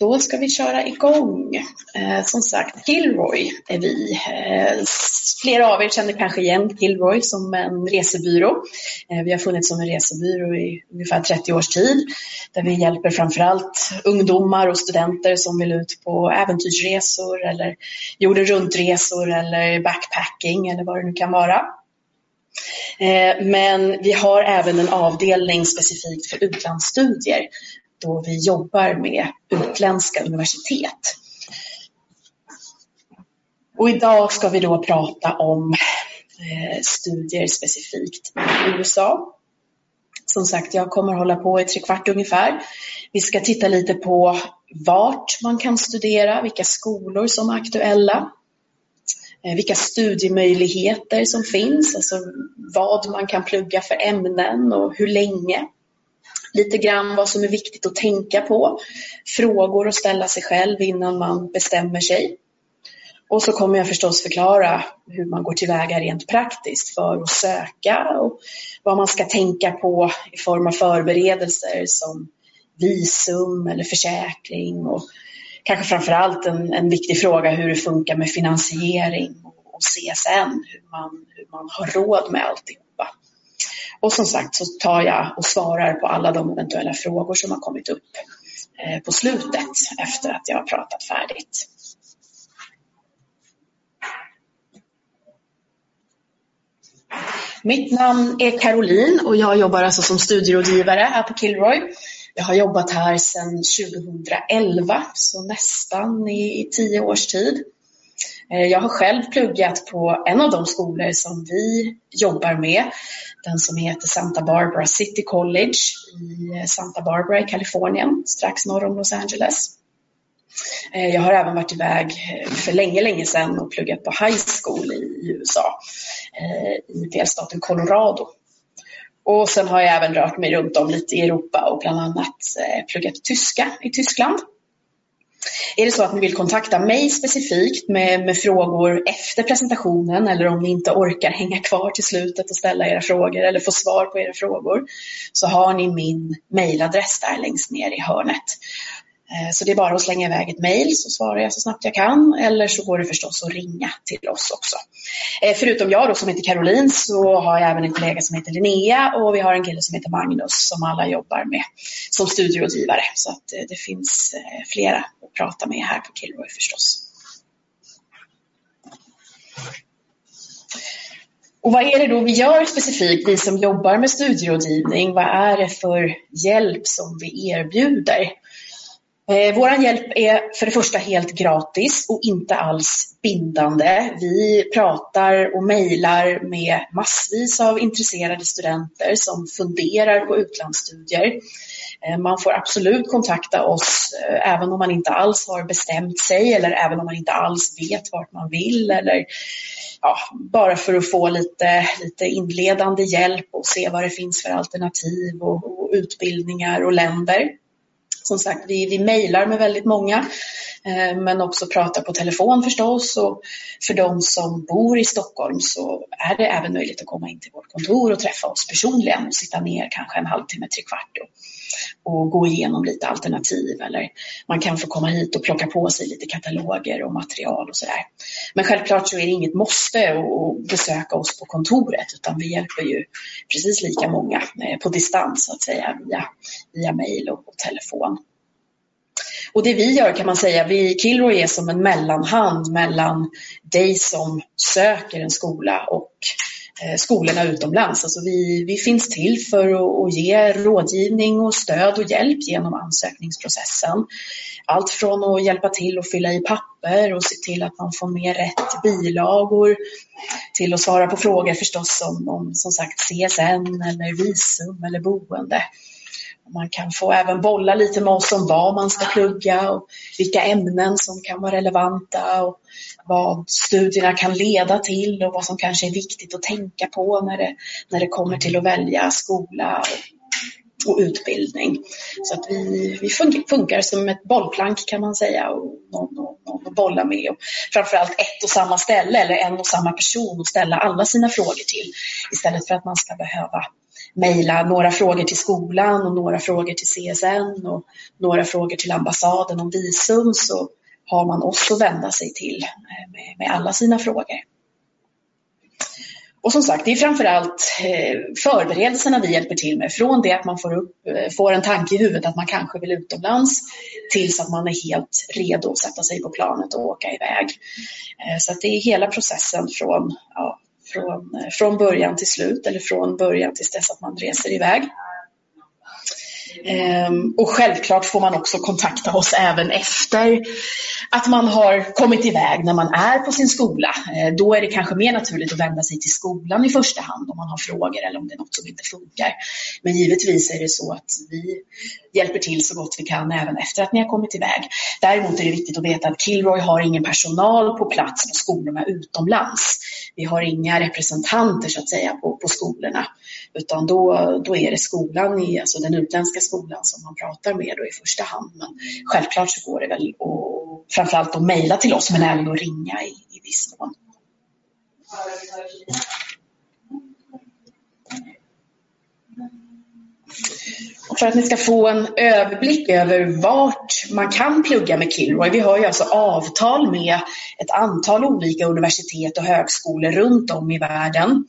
Då ska vi köra igång. Eh, som sagt, Kilroy är vi. Eh, flera av er känner kanske igen Kilroy som en resebyrå. Eh, vi har funnits som en resebyrå i ungefär 30 års tid där vi hjälper framförallt ungdomar och studenter som vill ut på äventyrsresor eller jorden runt-resor eller backpacking eller vad det nu kan vara. Eh, men vi har även en avdelning specifikt för utlandsstudier då vi jobbar med utländska universitet. Och idag ska vi då prata om eh, studier specifikt i USA. Som sagt, jag kommer hålla på i tre kvart ungefär. Vi ska titta lite på vart man kan studera, vilka skolor som är aktuella, eh, vilka studiemöjligheter som finns, alltså vad man kan plugga för ämnen och hur länge lite grann vad som är viktigt att tänka på, frågor att ställa sig själv innan man bestämmer sig. Och så kommer jag förstås förklara hur man går tillväga rent praktiskt för att söka och vad man ska tänka på i form av förberedelser som visum eller försäkring och kanske framförallt en, en viktig fråga hur det funkar med finansiering och CSN, hur man, hur man har råd med allting. Och som sagt så tar jag och svarar på alla de eventuella frågor som har kommit upp eh, på slutet efter att jag har pratat färdigt. Mitt namn är Caroline och jag jobbar alltså som studierådgivare här på Kilroy. Jag har jobbat här sedan 2011, så nästan i tio års tid. Eh, jag har själv pluggat på en av de skolor som vi jobbar med, den som heter Santa Barbara City College i eh, Santa Barbara i Kalifornien, strax norr om Los Angeles. Eh, jag har även varit iväg för länge, länge sedan och pluggat på high school i USA, i delstaten Colorado. Och sen har jag även rört mig runt om lite i Europa och bland annat pluggat tyska i Tyskland. Är det så att ni vill kontakta mig specifikt med, med, frågor efter presentationen eller om ni inte orkar hänga kvar till slutet och ställa era frågor eller få svar på era frågor så har ni min mejladress där längst ner i hörnet. Eh, så det är bara att slänga iväg ett mejl så svarar jag så snabbt jag kan eller så går det förstås att ringa till oss också. Eh, förutom jag då som heter Caroline så har jag även en kollega som heter Linnea och vi har en kille som heter Magnus som alla jobbar med som studierådgivare. Så att eh, det finns flera att prata med här på Kilroy förstås. Och vad är det då vi gör specifikt, vi som jobbar med studierådgivning? Vad är det för hjälp som vi erbjuder? Eh, Vår hjälp är för det första helt gratis och inte alls bindande. Vi pratar och mejlar med massvis av intresserade studenter som funderar på utlandsstudier. Eh, man får absolut kontakta oss eh, även om man inte alls har bestämt sig eller även om man inte alls vet vart man vill eller ja, bara för att få lite, lite inledande hjälp och se vad det finns för alternativ och, och utbildningar och länder som sagt, vi, vi mejlar med väldigt många, eh, men också pratar på telefon förstås. Och för de som bor i Stockholm så är det även möjligt att komma in till vårt kontor och träffa oss personligen och sitta ner kanske en halvtimme, tre kvart och, och gå igenom lite alternativ. Eller man kan få komma hit och plocka på sig lite kataloger och material och sådär. Men självklart så är det inget måste att besöka oss på kontoret utan vi hjälper ju precis lika många eh, på distans så att säga via, via mejl och, och telefon. Och det vi gör kan man säga, vi Kilroy är som en mellanhand mellan dig som söker en skola och eh, skolorna utomlands. Alltså vi, vi finns till för att, att, ge rådgivning och stöd och hjälp genom ansökningsprocessen. Allt från att hjälpa till att fylla i papper och se till att man får med rätt bilagor till att svara på frågor förstås om, om som sagt CSN eller visum eller boende. Man kan få även bolla lite med oss om vad man ska plugga och vilka ämnen som kan vara relevanta och vad studierna kan leda till och vad som kanske är viktigt att tänka på när det, när det kommer till att välja skola och, och utbildning. Så att vi, vi funkar som ett bollplank kan man säga och någon, någon att bolla med och framförallt ett och samma ställe eller en och samma person att ställa alla sina frågor till istället för att man ska behöva mejla några frågor till skolan och några frågor till CSN och några frågor till ambassaden om visum så har man oss att vända sig till eh, med, med alla sina frågor. Och som sagt, det är framförallt eh, förberedelserna vi hjälper till med. Från det att man får, upp, eh, får en tanke i huvudet att man kanske vill utomlands tills att man är helt redo att sätta sig på planet och åka iväg. Så att det är hela processen från, ja, från, eh, från början till slut eller från början tills dess att man reser iväg. Ehm, och självklart får man också kontakta oss även efter att man har kommit iväg när man är på sin skola. Ehm, då är det kanske mer naturligt att vända sig till skolan i första hand om man har frågor eller om det är något som inte funkar. Men givetvis är det så att vi hjälper till så gott vi kan även efter att ni har kommit iväg. Däremot är det viktigt att veta att Kilroy har ingen personal på plats på skolorna utomlands. Vi har inga representanter så att säga på, på skolorna utan då, då är det skolan, i, alltså den utländska skolan som man pratar med då i första hand. Men självklart så går det väl att framförallt att mejla till oss men även att ringa i, i viss mån. Och för att ni ska få en överblick över vart man kan plugga med Kilroy. Vi har ju alltså avtal med ett antal olika universitet och högskolor runt om i världen.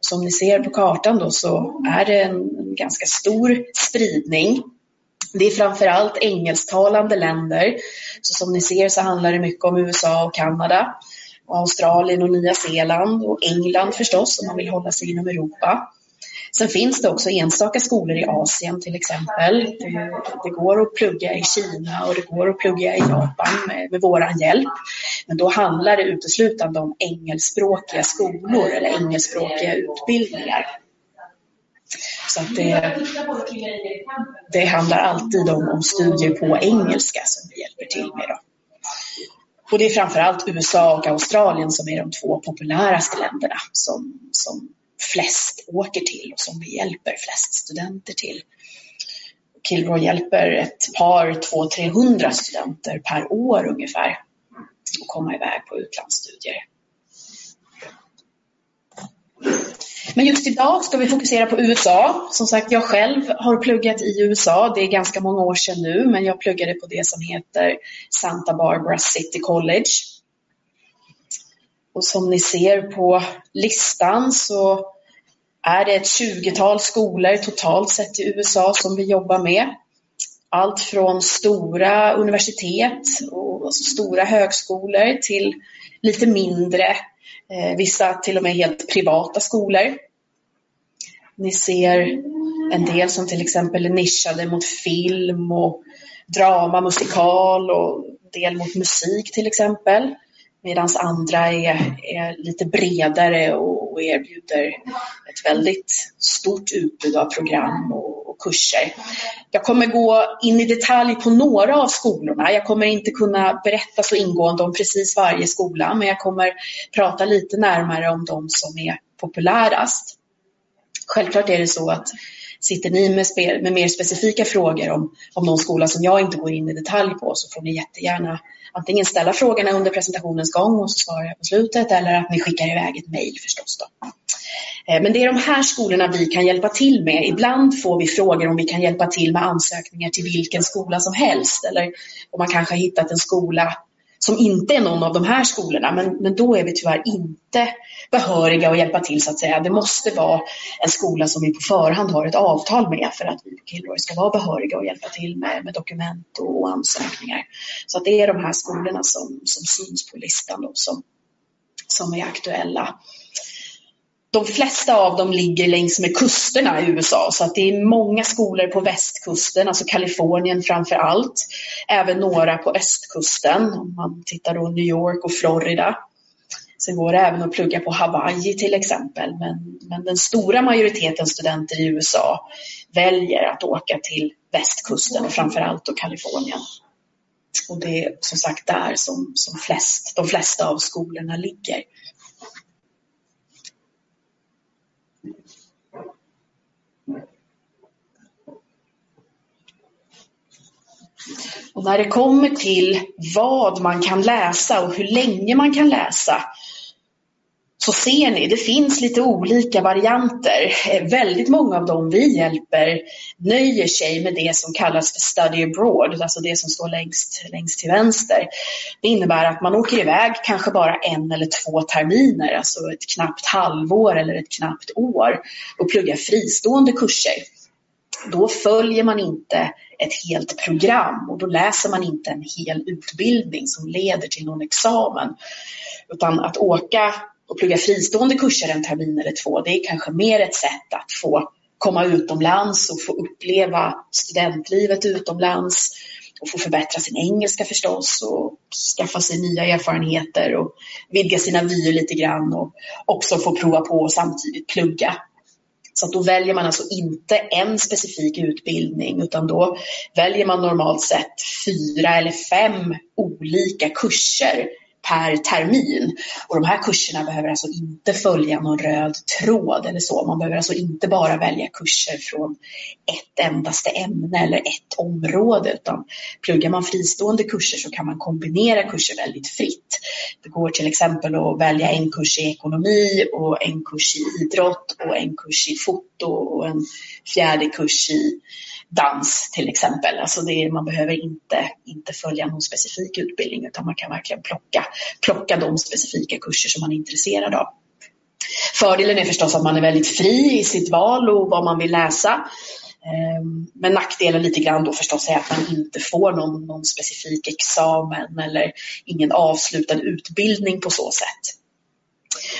Som ni ser på kartan då så är det en ganska stor spridning. Det är framförallt engelsktalande länder. Så som ni ser så handlar det mycket om USA och Kanada, och Australien och Nya Zeeland och England förstås om man vill hålla sig inom Europa. Sen finns det också enstaka skolor i Asien till exempel. Det, det, går att plugga i Kina och det går att plugga i Japan med, med vår hjälp. Men då handlar det uteslutande om engelskspråkiga skolor eller engelskspråkiga utbildningar. Så att det, det handlar alltid om, om studier på engelska som vi hjälper till med. Då. Och det är framförallt USA och Australien som är de två populäraste länderna som, som flest åker till och som vi hjälper flest studenter till. Kilroy hjälper ett par, två, trehundra studenter per år ungefär att komma iväg på utlandsstudier. Men just idag ska vi fokusera på USA. Som sagt, jag själv har pluggat i USA. Det är ganska många år sedan nu, men jag pluggade på det som heter Santa Barbara City College. Och som ni ser på listan så är det ett 20-tal skolor totalt sett i USA som vi jobbar med. Allt från stora universitet och alltså stora högskolor till lite mindre, eh, vissa till och med helt privata skolor. Ni ser en del som till exempel är nischade mot film och drama, musikal och del mot musik till exempel. Medan andra är, är lite bredare och, och, erbjuder ett väldigt stort utbud av program och, och, kurser. Jag kommer gå in i detalj på några av skolorna. Jag kommer inte kunna berätta så ingående om precis varje skola, men jag kommer prata lite närmare om de som är populärast. Självklart är det så att sitter ni med, med mer specifika frågor om, om någon skola som jag inte går in i detalj på så får ni jättegärna antingen ställa frågorna under presentationens gång och så svarar jag på slutet eller att ni skickar iväg ett mejl förstås. Då. Eh, men det är de här skolorna vi kan hjälpa till med. Ibland får vi frågor om vi kan hjälpa till med ansökningar till vilken skola som helst eller om man kanske har hittat en skola som inte är någon av de här skolorna, men, men då är vi tyvärr inte behöriga att hjälpa till så att säga. Det måste vara en skola som vi på förhand har ett avtal med för att vi på Kilroy ska vara behöriga att hjälpa till med, med dokument och, ansökningar. Så att det är de här skolorna som, som syns på listan då, som, som är aktuella de flesta av dem ligger längs med kusterna i USA så att det är många skolor på västkusten, alltså Kalifornien framför allt. Även några på östkusten, om man tittar då New York och Florida. Sen går det även att plugga på Hawaii till exempel, men, men den stora majoriteten studenter i USA väljer att åka till västkusten och framför allt då Kalifornien. Och det är som sagt där som, som flest, de flesta av skolorna ligger. Och när det kommer till vad man kan läsa och hur länge man kan läsa så ser ni, det finns lite olika varianter. Eh, väldigt många av dem vi hjälper nöjer sig med det som kallas för study abroad, alltså det som står längst, längst till vänster. Det innebär att man åker iväg kanske bara en eller två terminer, alltså ett knappt halvår eller ett knappt år och pluggar fristående kurser. Då följer man inte ett helt program och då läser man inte en hel utbildning som leder till någon examen. Utan att åka och plugga fristående kurser en termin eller två, det är kanske mer ett sätt att få komma utomlands och få uppleva studentlivet utomlands och få förbättra sin engelska förstås och skaffa sig nya erfarenheter och vidga sina vyer lite grann och också få prova på och samtidigt plugga. Så då väljer man alltså inte en specifik utbildning utan då väljer man normalt sett fyra eller fem olika kurser per termin. Och de här kurserna behöver alltså inte följa någon röd tråd eller så. Man behöver alltså inte bara välja kurser från ett endaste ämne eller ett område utan pluggar man fristående kurser så kan man kombinera kurser väldigt fritt. Det går till exempel att välja en kurs i ekonomi och en kurs i idrott och en kurs i foto och en fjärde kurs i dans till exempel. Alltså det, man behöver inte, inte följa någon specifik utbildning utan man kan verkligen plocka, plocka de specifika kurser som man är intresserad av. Fördelen är förstås att man är väldigt fri i sitt val och vad man vill läsa. Ehm, men nackdelen lite grann då förstås är att man inte får någon, någon specifik examen eller ingen avslutad utbildning på så sätt.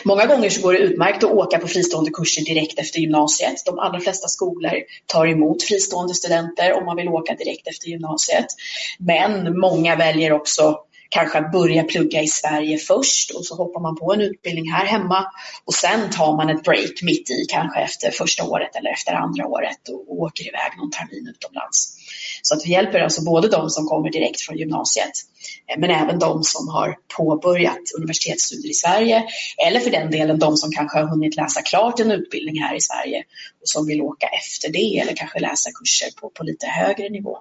Många gånger så går det utmärkt att åka på fristående kurser direkt efter gymnasiet. De allra flesta skolor tar emot fristående studenter om man vill åka direkt efter gymnasiet. Men många väljer också kanske att börja plugga i Sverige först och så hoppar man på en utbildning här hemma och sen tar man ett break mitt i, kanske efter första året eller efter andra året och åker iväg någon termin utomlands. Så att vi hjälper alltså både de som kommer direkt från gymnasiet eh, men även de som har påbörjat universitetsstudier i Sverige eller för den delen de som kanske har hunnit läsa klart en utbildning här i Sverige och som vill åka efter det eller kanske läsa kurser på, på lite högre nivå.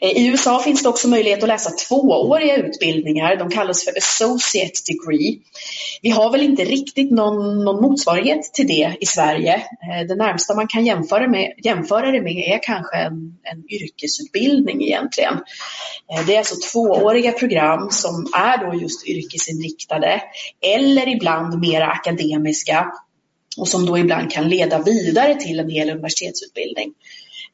Eh, I USA finns det också möjlighet att läsa tvååriga utbildningar. De kallas för associate degree. Vi har väl inte riktigt någon, någon motsvarighet till det i Sverige. Eh, det närmsta man kan jämföra, med, jämföra det med är kanske en, en yrkesutbildning egentligen. Eh, det är alltså tvååriga program som är då just yrkesinriktade eller ibland mer akademiska och som då ibland kan leda vidare till en hel universitetsutbildning.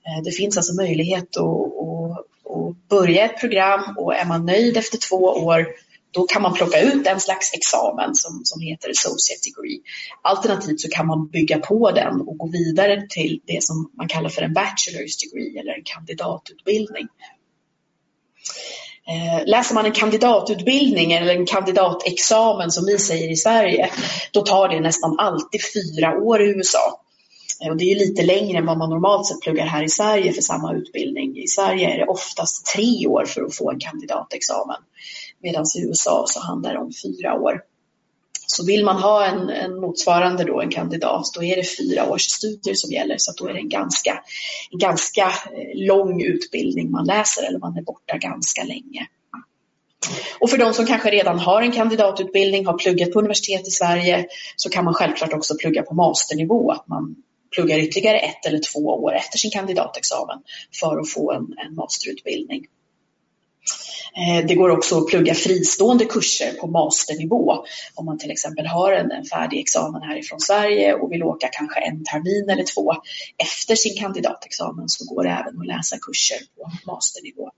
Eh, det finns alltså möjlighet att, att börja ett program och är man nöjd efter två år då kan man plocka ut en slags examen som, som heter associate degree. Alternativt så kan man bygga på den och gå vidare till det som man kallar för en bachelor's degree eller en kandidatutbildning. Eh, läser man en kandidatutbildning eller en kandidatexamen som vi säger i Sverige, då tar det nästan alltid fyra år i USA. Och det är lite längre än vad man normalt sett pluggar här i Sverige för samma utbildning. I Sverige är det oftast tre år för att få en kandidatexamen. Medan i USA så handlar det om fyra år. Så vill man ha en, en, motsvarande då, en kandidat, då är det fyra års studier som gäller. Så då är det en ganska, en ganska eh, lång utbildning man läser eller man är borta ganska länge. Och för de som kanske redan har en kandidatutbildning, har pluggat på universitet i Sverige, så kan man självklart också plugga på masternivå. Att man pluggar ytterligare ett eller två år efter sin kandidatexamen för att få en, en masterutbildning. Eh, det går också att plugga fristående kurser på masternivå. Om man till exempel har en, en färdig examen härifrån Sverige och vill åka kanske en termin eller två efter sin kandidatexamen så går det även att läsa kurser på masternivå.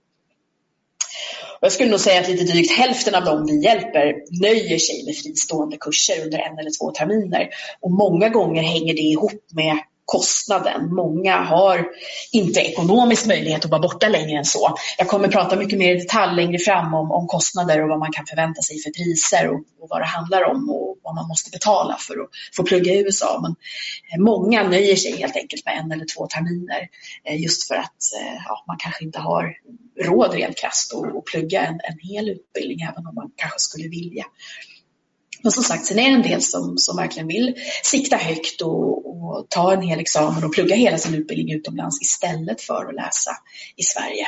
Jag skulle nog säga att lite drygt hälften av dem vi hjälper nöjer sig med fristående kurser under en eller två terminer. Och många gånger hänger det ihop med kostnaden. Många har inte ekonomisk möjlighet att vara borta längre än så. Jag kommer prata mycket mer i detalj längre fram om, om kostnader och vad man kan förvänta sig för priser och, och, vad det handlar om och vad man måste betala för att få plugga i USA. Men eh, många nöjer sig helt enkelt med en eller två terminer eh, just för att eh, ja, man kanske inte har råd rent krasst att plugga en, en hel utbildning även om man kanske skulle vilja. Men som sagt, sen är det en del som, som verkligen vill sikta högt och, och ta en hel examen och plugga hela sin utbildning utomlands istället för att läsa i Sverige.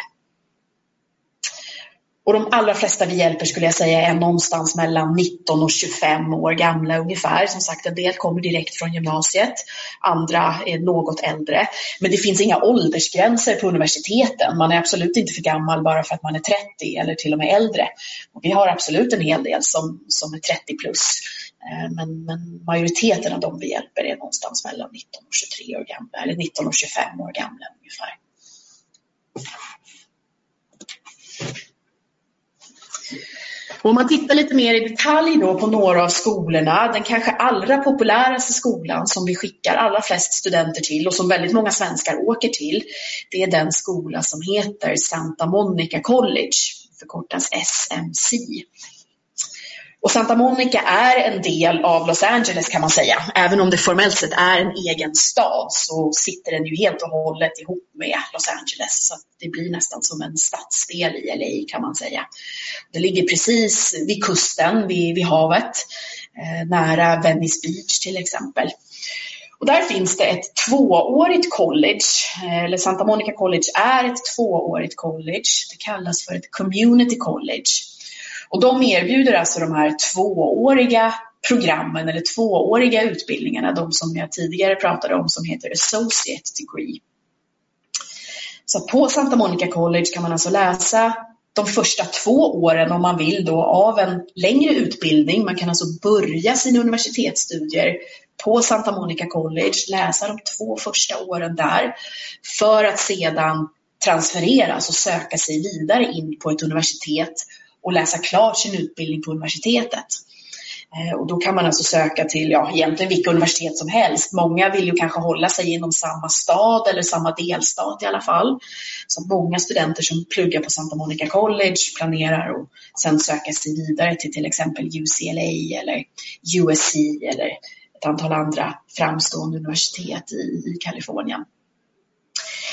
Och de allra flesta vi hjälper skulle jag säga är någonstans mellan 19 och 25 år gamla ungefär. Som sagt, en del kommer direkt från gymnasiet, andra är något äldre. Men det finns inga åldersgränser på universiteten. Man är absolut inte för gammal bara för att man är 30 eller till och med äldre. Och vi har absolut en hel del som, som är 30 plus. Eh, men, men, majoriteten av de vi hjälper är någonstans mellan 19 och 23 år gamla, eller 19 och 25 år gamla ungefär. Om man tittar lite mer i detalj då på några av skolorna, den kanske allra populäraste skolan som vi skickar allra flest studenter till och som väldigt många svenskar åker till, det är den skola som heter Santa Monica College, förkortas SMC. Och Santa Monica är en del av Los Angeles kan man säga. Även om det formellt sett är en egen stad så sitter den ju helt och hållet ihop med Los Angeles. Så det blir nästan som en stadsdel i LA kan man säga. Det ligger precis vid kusten, vid, vid havet, eh, nära Venice Beach till exempel. Och där finns det ett tvåårigt college, eh, eller Santa Monica College är ett tvåårigt college. Det kallas för ett community college. Och de erbjuder alltså de här tvååriga programmen eller tvååriga utbildningarna, de som jag tidigare pratade om som heter Associate Degree. Så på Santa Monica College kan man alltså läsa de första två åren om man vill då av en längre utbildning. Man kan alltså börja sina universitetsstudier på Santa Monica College, läsa de två första åren där för att sedan transfereras och söka sig vidare in på ett universitet och läsa klart sin utbildning på universitetet. Eh, och då kan man alltså söka till ja, egentligen vilka universitet som helst. Många vill ju kanske hålla sig inom samma stad eller samma delstat i alla fall. Så många studenter som pluggar på Santa Monica College planerar att sen söka sig vidare till till exempel UCLA eller USC eller ett antal andra framstående universitet i, i Kalifornien.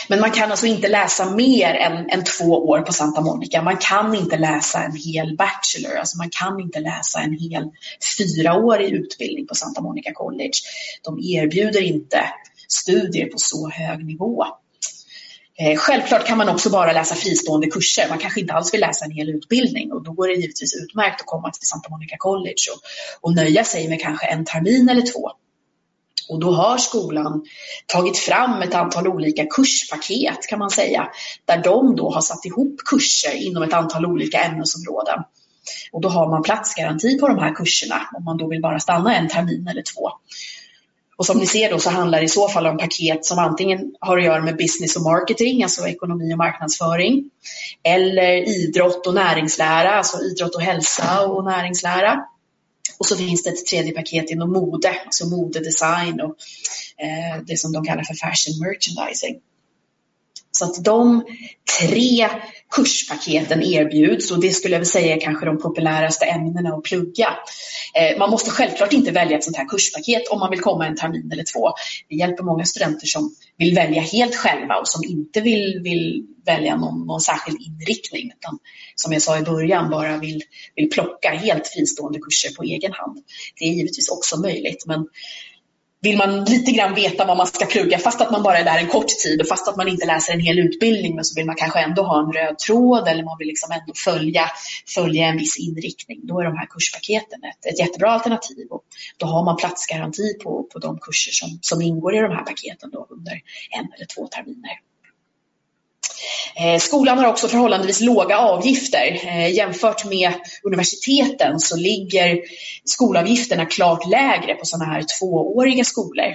Men man kan alltså inte läsa mer än, än två år på Santa Monica. Man kan inte läsa en hel bachelor, alltså man kan inte läsa en hel fyraårig utbildning på Santa Monica College. De erbjuder inte studier på så hög nivå. Eh, självklart kan man också bara läsa fristående kurser. Man kanske inte alls vill läsa en hel utbildning och då går det givetvis utmärkt att komma till Santa Monica College och, och nöja sig med kanske en termin eller två. Och då har skolan tagit fram ett antal olika kurspaket kan man säga, där de då har satt ihop kurser inom ett antal olika ämnesområden. Och då har man platsgaranti på de här kurserna om man då vill bara stanna en termin eller två. Och som ni ser då så handlar det i så fall om paket som antingen har att göra med business och marketing, alltså ekonomi och marknadsföring, eller idrott och näringslära, alltså idrott och hälsa och näringslära. Och så finns det ett tredje paket inom mode, alltså modedesign och eh, det som de kallar för fashion merchandising. Så att de tre kurspaketen erbjuds och det skulle jag väl säga är kanske de populäraste ämnena att plugga. Eh, man måste självklart inte välja ett sånt här kurspaket om man vill komma en termin eller två. Vi hjälper många studenter som vill välja helt själva och som inte vill, vill välja någon, någon särskild inriktning utan som jag sa i början bara vill, vill plocka helt fristående kurser på egen hand. Det är givetvis också möjligt men vill man lite grann veta vad man ska plugga fast att man bara är där en kort tid och fast att man inte läser en hel utbildning men så vill man kanske ändå ha en röd tråd eller man vill liksom ändå följa, följa en viss inriktning. Då är de här kurspaketen ett, ett jättebra alternativ och då har man platsgaranti på, på de kurser som, som ingår i de här paketen då under en eller två terminer. Eh, skolan har också förhållandevis låga avgifter. Eh, jämfört med universiteten så ligger skolavgifterna klart lägre på sådana här tvååriga skolor.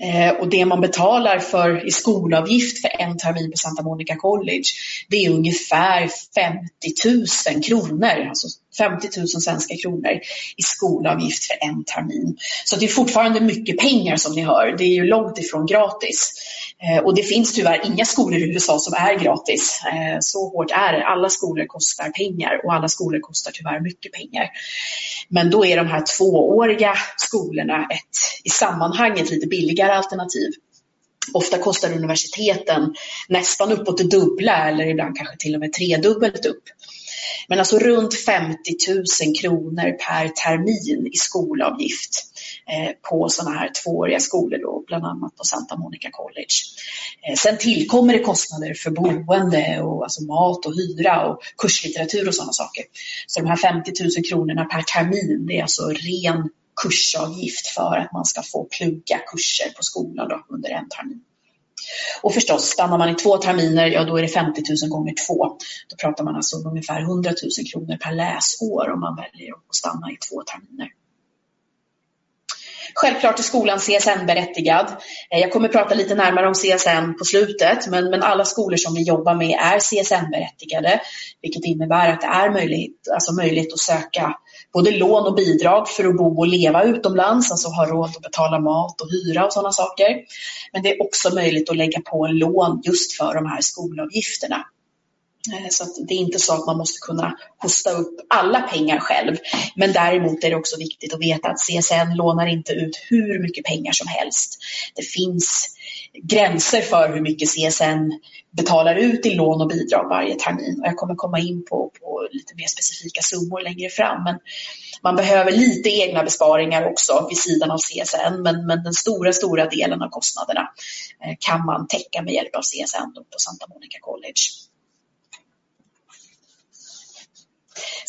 Eh, och det man betalar för i skolavgift för en termin på Santa Monica College, det är ungefär 50 000 kronor, alltså 50 000 svenska kronor i skolavgift för en termin. Så det är fortfarande mycket pengar som ni hör. Det är ju långt ifrån gratis. Eh, och det finns tyvärr inga skolor i USA som är gratis. Eh, så hårt är det. Alla skolor kostar pengar och alla skolor kostar tyvärr mycket pengar. Men då är de här tvååriga skolorna ett i sammanhanget lite billigare alternativ. Ofta kostar universiteten nästan uppåt det dubbla eller ibland kanske till och med tredubbelt upp. Men alltså runt 50 000 kronor per termin i skolavgift eh, på sådana här tvååriga skolor, då, bland annat på Santa Monica College. Eh, sen tillkommer det kostnader för boende och alltså mat och hyra och kurslitteratur och sådana saker. Så de här 50 000 kronorna per termin, det är alltså ren kursavgift för att man ska få plugga kurser på skolan då, under en termin. Och förstås, stannar man i två terminer, ja då är det 50 000 gånger två. Då pratar man alltså om ungefär 100 000 kronor per läsår om man väljer att stanna i två terminer. Självklart är skolan CSN-berättigad. Eh, jag kommer prata lite närmare om CSN på slutet, men, men alla skolor som vi jobbar med är CSN-berättigade, vilket innebär att det är möjligt, alltså möjligt att söka både lån och bidrag för att bo och leva utomlands, alltså ha råd att betala mat och hyra och sådana saker. Men det är också möjligt att lägga på en lån just för de här skolavgifterna. Eh, så det är inte så att man måste kunna hosta upp alla pengar själv. Men däremot är det också viktigt att veta att CSN lånar inte ut hur mycket pengar som helst. Det finns gränser för hur mycket CSN betalar ut i lån och bidrag varje termin. Och jag kommer komma in på, på lite mer specifika summor längre fram. Men man behöver lite egna besparingar också vid sidan av CSN. Men, men den stora, stora delen av kostnaderna eh, kan man täcka med hjälp av CSN på Santa Monica College.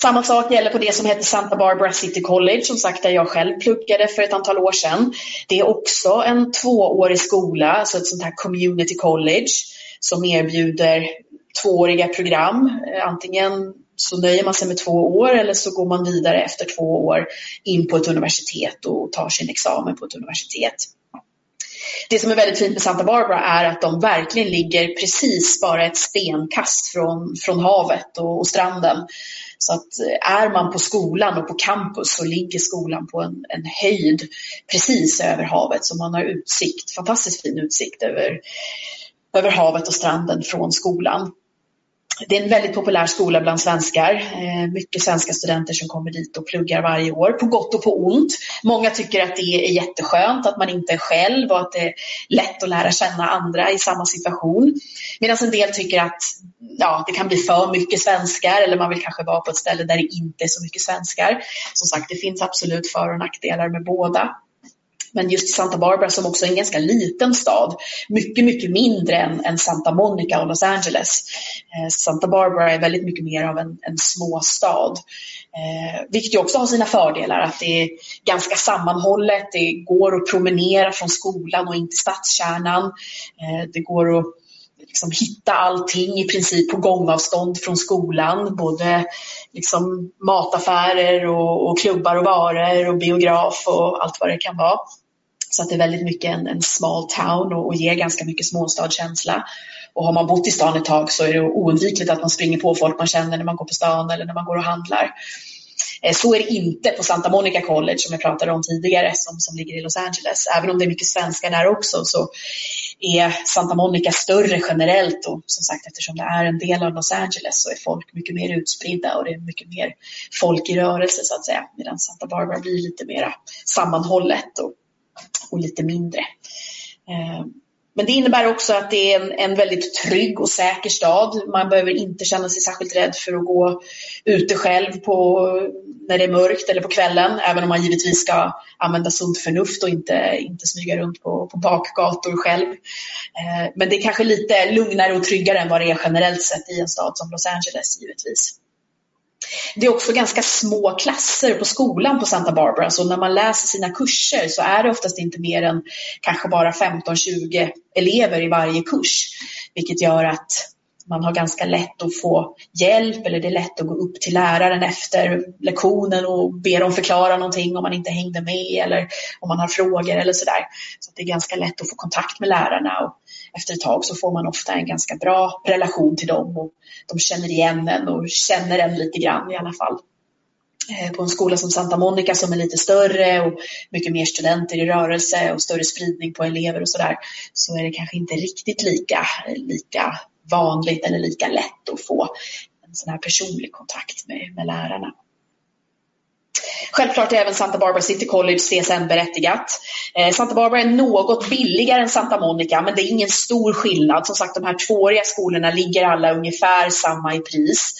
Samma sak gäller på det som heter Santa Barbara City College, som sagt där jag själv pluggade för ett antal år sedan. Det är också en tvåårig skola, alltså ett sånt här community college som erbjuder tvååriga program. Antingen så nöjer man sig med två år eller så går man vidare efter två år in på ett universitet och tar sin examen på ett universitet. Det som är väldigt fint med Santa Barbara är att de verkligen ligger precis bara ett stenkast från, från havet och, och stranden. Så att eh, är man på skolan och på campus så ligger skolan på en, en höjd precis över havet. Så man har utsikt, fantastiskt fin utsikt över, över havet och stranden från skolan det är en väldigt populär skola bland svenskar. Eh, mycket svenska studenter som kommer dit och pluggar varje år, på gott och på ont. Många tycker att det är jätteskönt att man inte är själv och att det är lätt att lära känna andra i samma situation. Medan en del tycker att ja, det kan bli för mycket svenskar eller man vill kanske vara på ett ställe där det inte är så mycket svenskar. Som sagt, det finns absolut för och nackdelar med båda. Men just Santa Barbara som också är en ganska liten stad, mycket, mycket mindre än, än Santa Monica och Los Angeles. Eh, Santa Barbara är väldigt mycket mer av en, en småstad. Eh, vilket också har sina fördelar, att det är ganska sammanhållet, det går att promenera från skolan och in till stadskärnan. Eh, det går att liksom hitta allting i princip på gångavstånd från skolan. Både liksom mataffärer och, och klubbar och barer och biograf och allt vad det kan vara. Så att det är väldigt mycket en, en small town och, och ger ganska mycket småstadskänsla. Och har man bott i stan ett tag så är det oundvikligt att man springer på folk man känner när man går på stan eller när man går och handlar. Eh, så är det inte på Santa Monica College som jag pratade om tidigare som, som ligger i Los Angeles. Även om det är mycket svenskar där också så är Santa Monica större generellt och som sagt eftersom det är en del av Los Angeles så är folk mycket mer utspridda och det är mycket mer folk i rörelse så att säga. Medan Santa Barbara blir lite mer sammanhållet och och lite mindre. Eh, men det innebär också att det är en, en, väldigt trygg och säker stad. Man behöver inte känna sig särskilt rädd för att gå ute själv på, när det är mörkt eller på kvällen, även om man givetvis ska använda sunt förnuft och inte, inte smyga runt på, på bakgator själv. Eh, men det är kanske lite lugnare och tryggare än vad det är generellt sett i en stad som Los Angeles givetvis. Det är också ganska små klasser på skolan på Santa Barbara, så när man läser sina kurser så är det oftast inte mer än kanske bara 15-20 elever i varje kurs, vilket gör att man har ganska lätt att få hjälp eller det är lätt att gå upp till läraren efter lektionen och be dem förklara någonting om man inte hängde med eller om man har frågor eller sådär. Så det är ganska lätt att få kontakt med lärarna och efter ett tag så får man ofta en ganska bra relation till dem och de känner igen en och känner en lite grann i alla fall. Eh, på en skola som Santa Monica som är lite större och mycket mer studenter i rörelse och större spridning på elever och sådär så är det kanske inte riktigt lika, lika vanligt eller lika lätt att få en sån här personlig kontakt med, med lärarna. Självklart är även Santa Barbara City College CSN-berättigat. Eh, Santa Barbara är något billigare än Santa Monica, men det är ingen stor skillnad. Som sagt, de här tvååriga skolorna ligger alla ungefär samma i pris.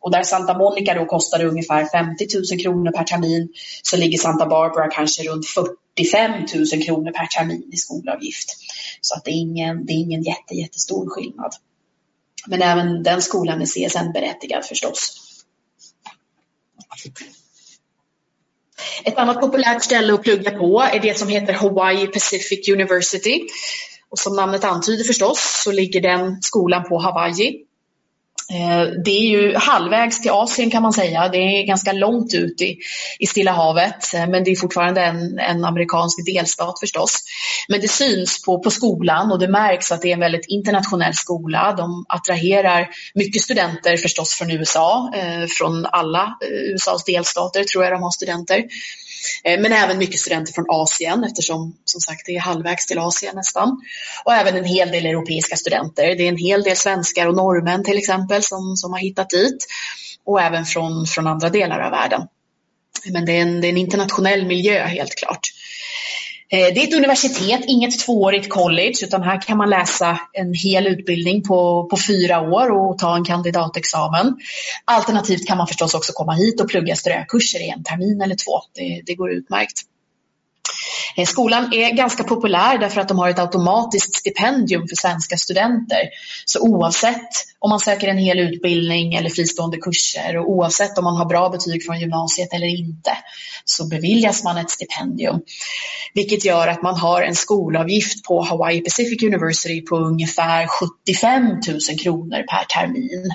Och där Santa Monica då kostade ungefär 50 000 kronor per termin så ligger Santa Barbara kanske runt 45 000 kronor per termin i skolavgift. Så att det är ingen, det är ingen jätte, jättestor skillnad. Men även den skolan är CSN-berättigad förstås. Ett annat populärt ställe att plugga på är det som heter Hawaii Pacific University. Och som namnet antyder förstås så ligger den skolan på Hawaii. Eh, det är ju halvvägs till Asien kan man säga. Det är ganska långt ut i, i Stilla havet eh, men det är fortfarande en, en amerikansk delstat förstås. Men det syns på, på skolan och det märks att det är en väldigt internationell skola. De attraherar mycket studenter förstås från USA, eh, från alla eh, USAs delstater tror jag de har studenter. Eh, men även mycket studenter från Asien eftersom som sagt det är halvvägs till Asien nästan. Och även en hel del europeiska studenter. Det är en hel del svenskar och norrmän till exempel som, som har hittat dit. Och även från, från andra delar av världen. Men det är en, det är en internationell miljö helt klart. Eh, det är ett universitet, inget tvåårigt college, utan här kan man läsa en hel utbildning på, på fyra år och ta en kandidatexamen. Alternativt kan man förstås också komma hit och plugga strökurser i en termin eller två. Det, det går utmärkt. Eh, skolan är ganska populär därför att de har ett automatiskt stipendium för svenska studenter. Så oavsett om man söker en hel utbildning eller fristående kurser och oavsett om man har bra betyg från gymnasiet eller inte så beviljas man ett stipendium. Vilket gör att man har en skolavgift på Hawaii Pacific University på ungefär 75 000 kronor per termin.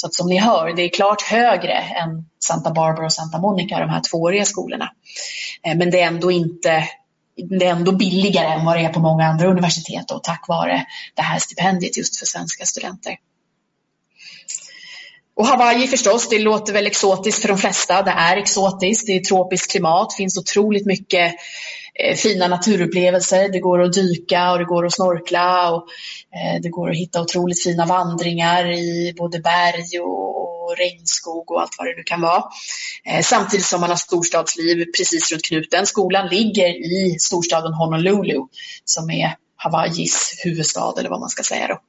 Så att som ni hör, det är klart högre än Santa Barbara och Santa Monica, de här tvååriga skolorna. Eh, men det är ändå inte det är ändå billigare än vad det är på många andra universitet och tack vare det här stipendiet just för svenska studenter. Och Hawaii förstås, det låter väl exotiskt för de flesta. Det är exotiskt, det är tropiskt klimat, finns otroligt mycket Eh, fina naturupplevelser. Det går att dyka och det går att snorkla och eh, det går att hitta otroligt fina vandringar i både berg och, regnskog och allt vad det nu kan vara. Eh, samtidigt som man har storstadsliv precis runt knuten. Skolan ligger i storstaden Honolulu som är Hawaiis huvudstad eller vad man ska säga då.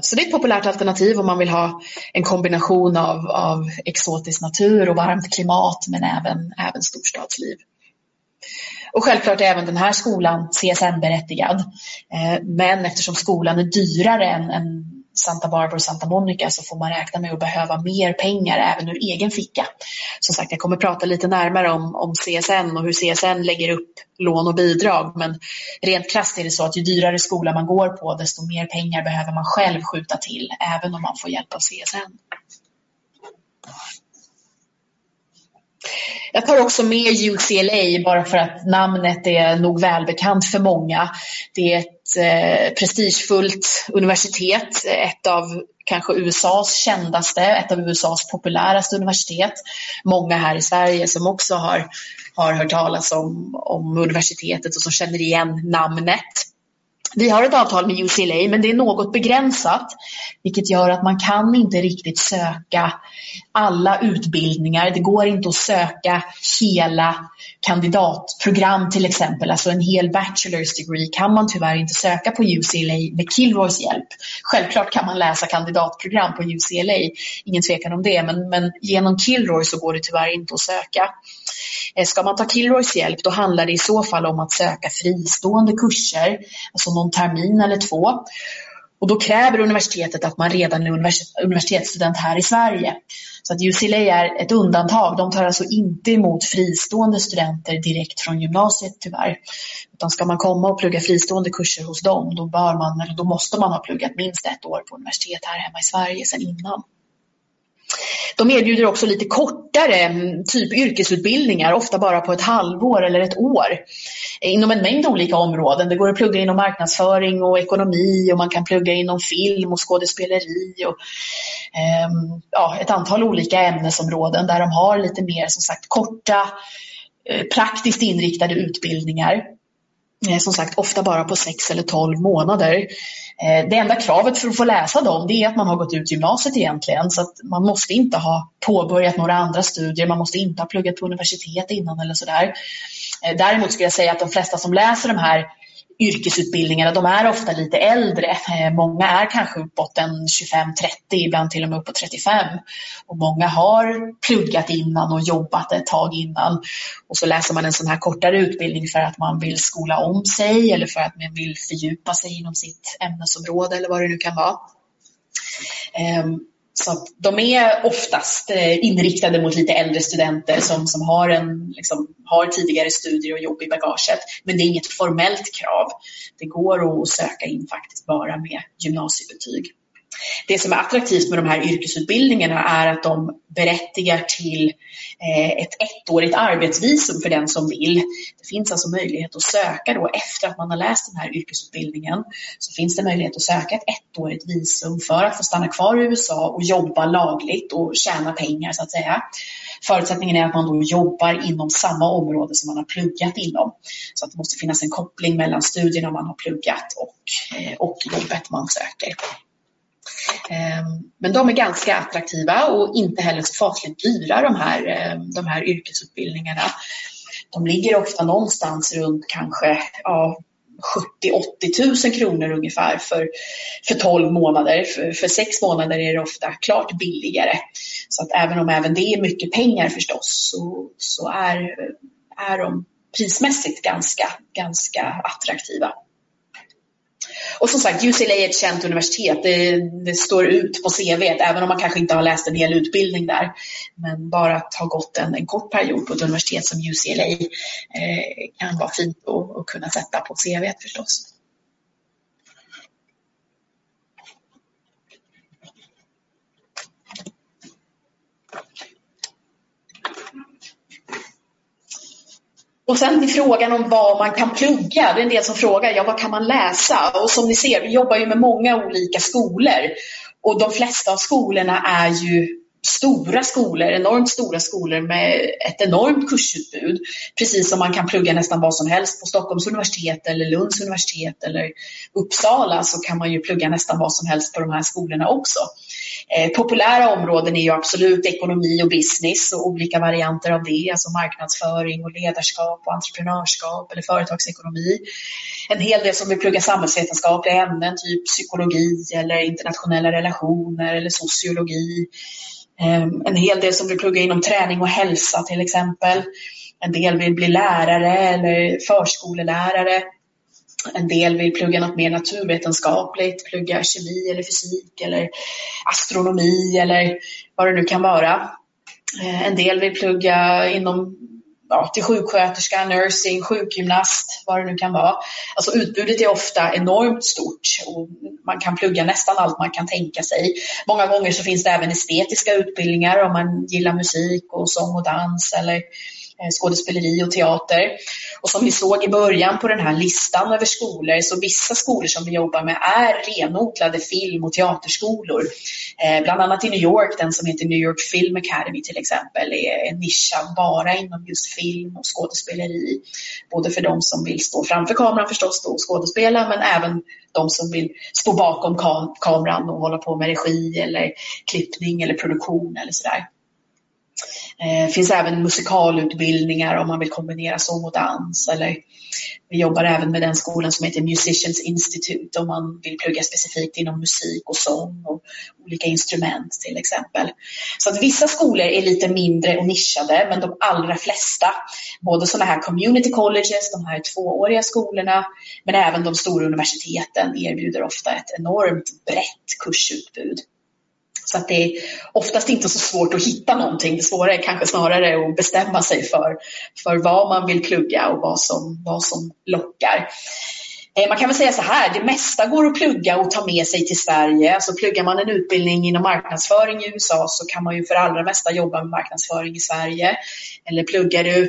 Så det är ett populärt alternativ om man vill ha en kombination av, av exotisk natur och varmt klimat men även, även storstadsliv. Och självklart är även den här skolan CSN-berättigad. Eh, men eftersom skolan är dyrare än, än Santa Barbara och Santa Monica så får man räkna med att behöva mer pengar även ur egen ficka. Som sagt, jag kommer prata lite närmare om, om CSN och hur CSN lägger upp lån och bidrag. Men rent krasst är det så att ju dyrare skola man går på desto mer pengar behöver man själv skjuta till även om man får hjälp av CSN. Jag tar också med UCLA bara för att namnet är nog välbekant för många. Det är ett eh, prestigefullt universitet, ett av kanske USAs kändaste, ett av USAs populäraste universitet. Många här i Sverige som också har, har hört talas om, om universitetet och som känner igen namnet. Vi har ett avtal med UCLA men det är något begränsat vilket gör att man kan inte riktigt söka alla utbildningar. Det går inte att söka hela kandidatprogram till exempel, alltså en hel bachelor's degree kan man tyvärr inte söka på UCLA med Kilroys hjälp. Självklart kan man läsa kandidatprogram på UCLA, ingen tvekan om det, men, men genom Kilroy så går det tyvärr inte att söka. Eh, ska man ta Kilroys hjälp då handlar det i så fall om att söka fristående kurser, alltså någon termin eller två. Och då kräver universitetet att man redan är universitetsstudent här i Sverige. Så att UCLA är ett undantag. De tar alltså inte emot fristående studenter direkt från gymnasiet tyvärr. Utan ska man komma och plugga fristående kurser hos dem, då, bör man, eller då måste man ha pluggat minst ett år på universitet här hemma i Sverige sedan innan. De erbjuder också lite kortare mm, typ yrkesutbildningar, ofta bara på ett halvår eller ett år eh, inom en mängd olika områden. Det går att plugga inom marknadsföring och ekonomi och man kan plugga inom film och skådespeleri och eh, ja, ett antal olika ämnesområden där de har lite mer som sagt korta eh, praktiskt inriktade utbildningar. Eh, som sagt ofta bara på 6 eller tolv månader. Eh, det enda kravet för att få läsa dem det är att man har gått ut gymnasiet egentligen så att man måste inte ha påbörjat några andra studier, man måste inte ha pluggat på universitet innan eller sådär. Eh, däremot skulle jag säga att de flesta som läser de här yrkesutbildningarna, de är ofta lite äldre. Eh, många är kanske uppåt en 25-30, ibland till och med uppåt 35. Och många har pluggat innan och jobbat ett tag innan. Och så läser man en sån här kortare utbildning för att man vill skola om sig eller för att man vill fördjupa sig inom sitt ämnesområde eller vad det nu kan vara. Ehm, så att de är oftast eh, inriktade mot lite äldre studenter som, som har, en, liksom, har tidigare studier och jobb i bagaget. Men det är inget formellt krav. Det går att söka in faktiskt bara med gymnasiebetyg. Det som är attraktivt med de här yrkesutbildningarna är att de berättigar till eh, ett ettårigt arbetsvisum för den som vill. Det finns alltså möjlighet att söka då efter att man har läst den här yrkesutbildningen så finns det möjlighet att söka ett ettårigt visum för att få stanna kvar i USA och jobba lagligt och tjäna pengar så att säga. Förutsättningen är att man då jobbar inom samma område som man har pluggat inom. Så att det måste finnas en koppling mellan studierna man har pluggat och, eh, och jobbet man söker. Ehm, men de är ganska attraktiva och inte heller så fasligt dyra de här, ehm, de här yrkesutbildningarna. De ligger ofta någonstans runt kanske ja, 70-80 000 kronor ungefär för, för 12 månader. För, för 6 månader är det ofta klart billigare. Så att även om även det är mycket pengar förstås så, så är, är de prismässigt ganska, ganska attraktiva. Och som sagt, UCLA är ett känt universitet. Det, det, står ut på CV, även om man kanske inte har läst en hel utbildning där. Men bara att ha gått en, en kort period på ett universitet som UCLA eh, kan vara fint att, kunna sätta på CV förstås. Och sen till frågan om vad man kan plugga. Det är en del som frågar, ja vad kan man läsa? Och som ni ser, vi jobbar ju med många olika skolor. Och de flesta av skolorna är ju stora skolor, enormt stora skolor med ett enormt kursutbud. Precis som man kan plugga nästan vad som helst på Stockholms universitet eller Lunds universitet eller Uppsala så kan man ju plugga nästan vad som helst på de här skolorna också. Eh, populära områden är ju absolut ekonomi och business och olika varianter av det, alltså marknadsföring och ledarskap och entreprenörskap eller företagsekonomi. En hel del som vill plugga samhällsvetenskapliga ämnen, typ psykologi eller internationella relationer eller sociologi. Eh, en hel del som vill plugga inom träning och hälsa till exempel. En del vill bli lärare eller förskolelärare. En del vill plugga något mer naturvetenskapligt, plugga kemi eller fysik eller astronomi eller vad det nu kan vara. Eh, en del vill plugga inom ja, till sjuksköterska, nursing, sjukgymnast, vad det nu kan vara. Alltså utbudet är ofta enormt stort och man kan plugga nästan allt man kan tänka sig. Många gånger så finns det även estetiska utbildningar om man gillar musik och sång och dans eller Eh, Eh, skådespeleri och teater. Och som vi såg i början på den här listan över skolor så vissa skolor som vi jobbar med är renodlade film och teaterskolor. Eh, bland annat i New York, den som heter New York Film Academy till exempel, är nischad bara inom just film och skådespeleri. Både för de som vill stå framför kameran förstås och skådespela men även de som vill stå bakom kameran och hålla på med regi eller klippning eller produktion eller sådär. Det finns även musikalutbildningar om man vill kombinera sång och dans. Eller vi jobbar även med den skolan som heter Musicians Institute om man vill plugga specifikt inom musik och sång och olika instrument till exempel. Så att vissa skolor är lite mindre och nischade men de allra flesta, både sådana här community colleges, de här tvååriga skolorna, men även de stora universiteten erbjuder ofta ett enormt brett kursutbud. Så att det är oftast inte så svårt att hitta någonting. Det svåra är kanske snarare att bestämma sig för, för vad man vill plugga och vad som, vad som lockar. Eh, man kan väl säga så här, det mesta går att plugga och ta med sig till Sverige. Alltså pluggar man en utbildning inom marknadsföring i USA så kan man ju för allra mesta jobba med marknadsföring i Sverige. Eller pluggar du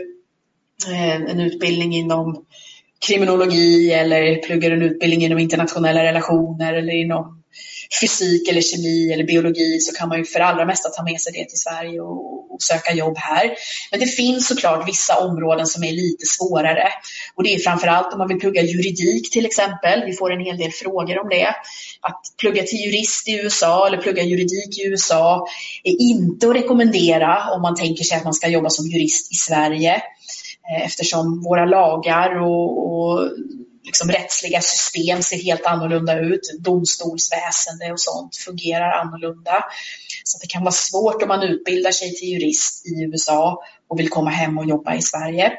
eh, en utbildning inom kriminologi eller pluggar du en utbildning inom internationella relationer eller inom fysik eller kemi eller biologi så kan man ju för allra mesta ta med sig det till Sverige och, och, söka jobb här. Men det finns såklart vissa områden som är lite svårare och det är framförallt om man vill plugga juridik till exempel. Vi får en hel del frågor om det. Att plugga till jurist i USA eller plugga juridik i USA är inte att rekommendera om man tänker sig att man ska jobba som jurist i Sverige eh, eftersom våra lagar och, och liksom, rättsliga system ser helt annorlunda ut. Domstolsväsende och sånt fungerar annorlunda. Så det kan vara svårt om man utbildar sig till jurist i USA och vill komma hem och jobba i Sverige.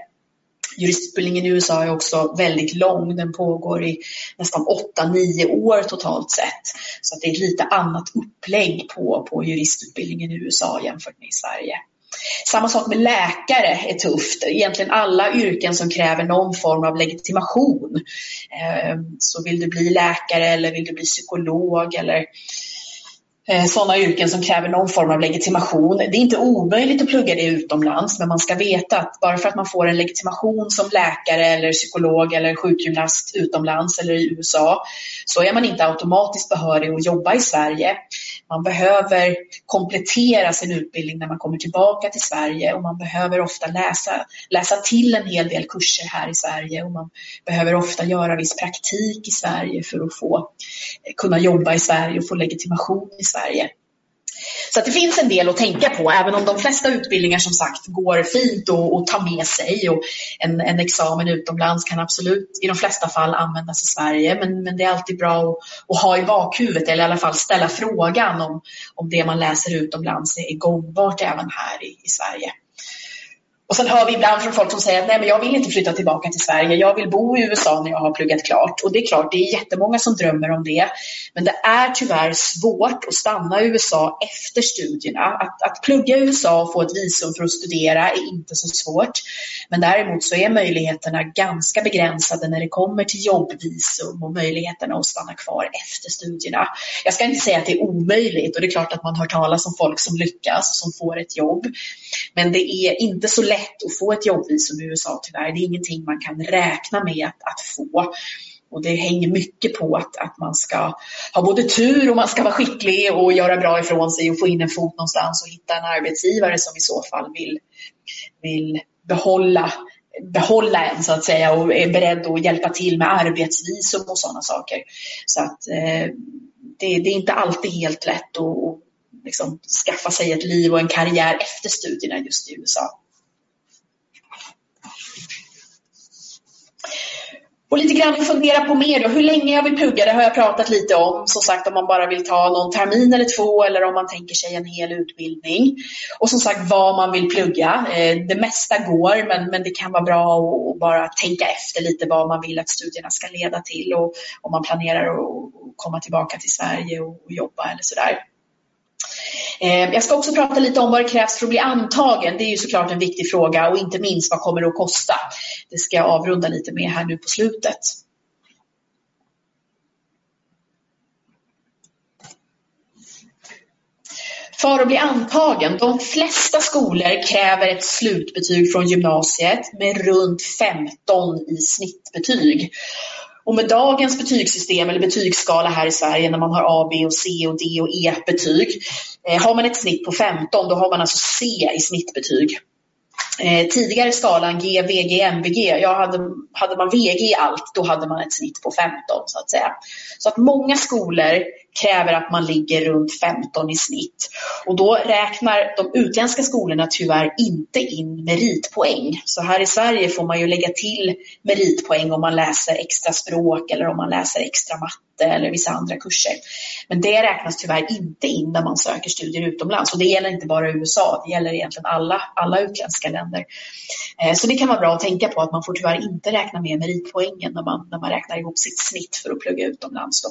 Juristutbildningen i USA är också väldigt lång. Den pågår i nästan 8-9 år totalt sett. Så det är ett lite annat upplägg på, på juristutbildningen i USA jämfört med i Sverige. Samma sak med läkare är tufft. Egentligen alla yrken som kräver någon form av legitimation. Ehm, så vill du bli läkare eller vill du bli psykolog eller eh, sådana yrken som kräver någon form av legitimation. Det är inte omöjligt att plugga det utomlands men man ska veta att bara för att man får en legitimation som läkare eller psykolog eller sjukgymnast utomlands eller i USA så är man inte automatiskt behörig att jobba i Sverige. Man behöver komplettera sin utbildning när man kommer tillbaka till Sverige och man behöver ofta läsa, läsa till en hel del kurser här i Sverige och man behöver ofta göra viss praktik i Sverige för att få kunna jobba i Sverige och få legitimation i Sverige. Så det finns en del att tänka på, även om de flesta utbildningar som sagt går fint att ta med sig och en, en, examen utomlands kan absolut i de flesta fall användas i Sverige. Men, men det är alltid bra att, att, ha i bakhuvudet eller i alla fall ställa frågan om, om det man läser utomlands är gångbart även här i, i Sverige. Och sen hör vi ibland från folk som säger att nej, men jag vill inte flytta tillbaka till Sverige. Jag vill bo i USA när jag har pluggat klart. Och det är klart, det är jättemånga som drömmer om det. Men det är tyvärr svårt att stanna i USA efter studierna. Att, att plugga i USA och få ett visum för att studera är inte så svårt. Men däremot så är möjligheterna ganska begränsade när det kommer till jobbvisum och möjligheterna att stanna kvar efter studierna. Jag ska inte säga att det är omöjligt och det är klart att man hör talas om folk som lyckas och som får ett jobb. Men det är inte så lätt lätt att få ett jobbvisum i USA tyvärr. Det är ingenting man kan räkna med att, att få. Och det hänger mycket på att, att man ska ha både tur och man ska vara skicklig och göra bra ifrån sig och få in en fot någonstans och hitta en arbetsgivare som i så fall vill, vill behålla, behålla en så att säga och är beredd att hjälpa till med arbetsvisum och sådana saker. Så att eh, det, det, är inte alltid helt lätt att, att liksom skaffa sig ett liv och en karriär efter studierna just i USA. Och lite grann fundera på mer då, hur länge jag vill plugga, det har jag pratat lite om. Som sagt om man bara vill ta någon termin eller två eller om man tänker sig en hel utbildning. Och som sagt vad man vill plugga. Eh, det mesta går men, men det kan vara bra att bara tänka efter lite vad man vill att studierna ska leda till och om man planerar att komma tillbaka till Sverige och jobba eller sådär. Eh, jag ska också prata lite om vad det krävs för att bli antagen. Det är ju såklart en viktig fråga och inte minst vad kommer det att kosta. Det ska jag avrunda lite med här nu på slutet. För att bli antagen, de flesta skolor kräver ett slutbetyg från gymnasiet med runt 15 i snittbetyg. Och med dagens betygssystem eller betygsskala här i Sverige när man har A, B och C och D och E-betyg. Eh, har man ett snitt på 15 då har man alltså C i snittbetyg. Eh, tidigare skalan G, VG, MVG, ja, hade, hade man VG i allt då hade man ett snitt på 15 så att säga. Så att många skolor kräver att man ligger runt 15 i snitt. Och då räknar de utländska skolorna tyvärr inte in meritpoäng. Så här i Sverige får man ju lägga till meritpoäng om man läser extra språk eller om man läser extra matte eller vissa andra kurser. Men det räknas tyvärr inte in när man söker studier utomlands. Och det gäller inte bara USA, det gäller egentligen alla, alla utländska länder. Eh, så det kan vara bra att tänka på att man får tyvärr inte räkna med meritpoängen när man, när man räknar ihop sitt snitt för att plugga utomlands. Då.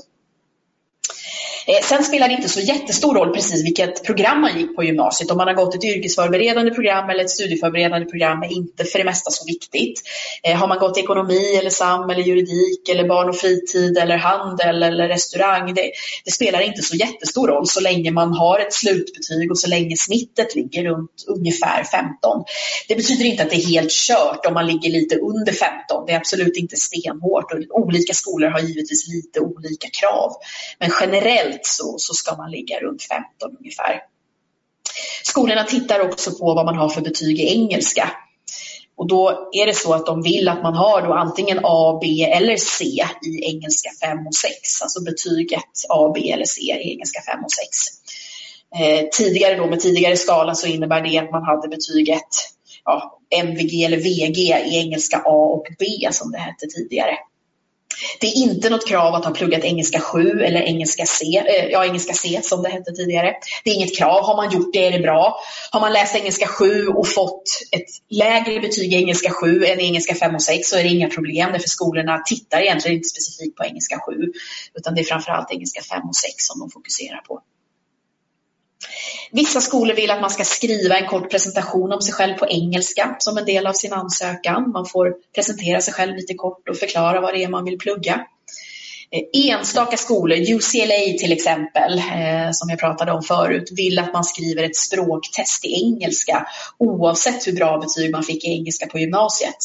Eh, sen spelar det inte så jättestor roll precis vilket program man gick på gymnasiet. Om man har gått ett yrkesförberedande program eller ett studieförberedande program är inte för det mesta så viktigt. Eh, har man gått ekonomi eller SAM eller juridik eller barn och fritid eller handel eller restaurang. Det, det spelar inte så jättestor roll så länge man har ett slutbetyg och så länge snittet ligger runt ungefär 15. Det betyder inte att det är helt kört om man ligger lite under 15. Det är absolut inte stenhårt och olika skolor har givetvis lite olika krav. Men generellt generellt så, så ska man ligga runt 15 ungefär. Skolorna tittar också på vad man har för betyg i engelska. Och då är det så att de vill att man har då antingen A, B eller C i engelska 5 och 6. Alltså betyget A, B eller C i engelska 5 och 6. Eh, tidigare då med tidigare skala så innebär det att man hade betyget ja, MVG eller VG i engelska A och B som det hette tidigare. Det är inte något krav att ha pluggat engelska 7 eller engelska C, eh, ja engelska C som det hette tidigare. Det är inget krav. Har man gjort det är det bra. Har man läst engelska 7 och fått ett lägre betyg i engelska 7 än i engelska 5 och 6 så är det inga problem därför skolorna tittar egentligen inte specifikt på engelska 7 utan det är framförallt engelska 5 och 6 som de fokuserar på. Vissa skolor vill att man ska skriva en kort presentation om sig själv på engelska som en del av sin ansökan. Man får presentera sig själv lite kort och förklara vad det är man vill plugga. Eh, enstaka skolor, UCLA till exempel, eh, som jag pratade om förut, vill att man skriver ett språktest i engelska oavsett hur bra betyg man fick i engelska på gymnasiet.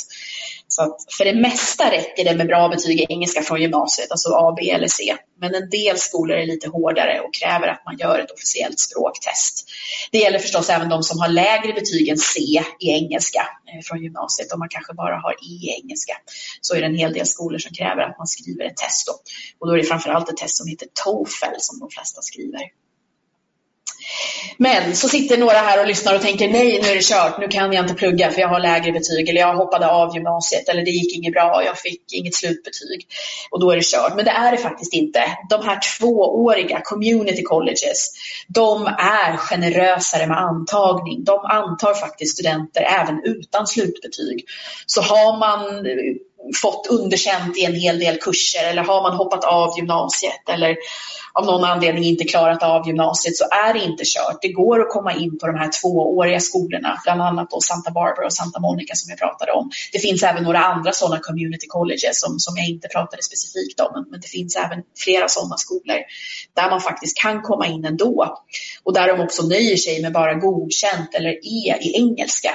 Så att för det mesta räcker det med bra betyg i engelska från gymnasiet, alltså A, B eller C. Men en del skolor är lite hårdare och kräver att man gör ett officiellt språktest. Det gäller förstås även de som har lägre betyg än C i engelska eh, från gymnasiet. Om man kanske bara har E i engelska så är det en hel del skolor som kräver att man skriver ett test. Då. Och då är det framförallt ett test som heter TOEFL som de flesta skriver. Men så sitter några här och lyssnar och tänker nej, nu är det kört, nu kan jag inte plugga för jag har lägre betyg eller jag hoppade av gymnasiet eller det gick inget bra, jag fick inget slutbetyg och då är det kört. Men det är det faktiskt inte. De här tvååriga community colleges, de är generösare med antagning. De antar faktiskt studenter även utan slutbetyg. Så har man fått underkänt i en hel del kurser eller har man hoppat av gymnasiet eller av någon anledning inte klarat av gymnasiet så är det inte kört. Det går att komma in på de här tvååriga skolorna, bland annat då Santa Barbara och Santa Monica som jag pratade om. Det finns även några andra sådana community colleges som, som jag inte pratade specifikt om, men det finns även flera sådana skolor där man faktiskt kan komma in ändå och där de också nöjer sig med bara godkänt eller E i engelska.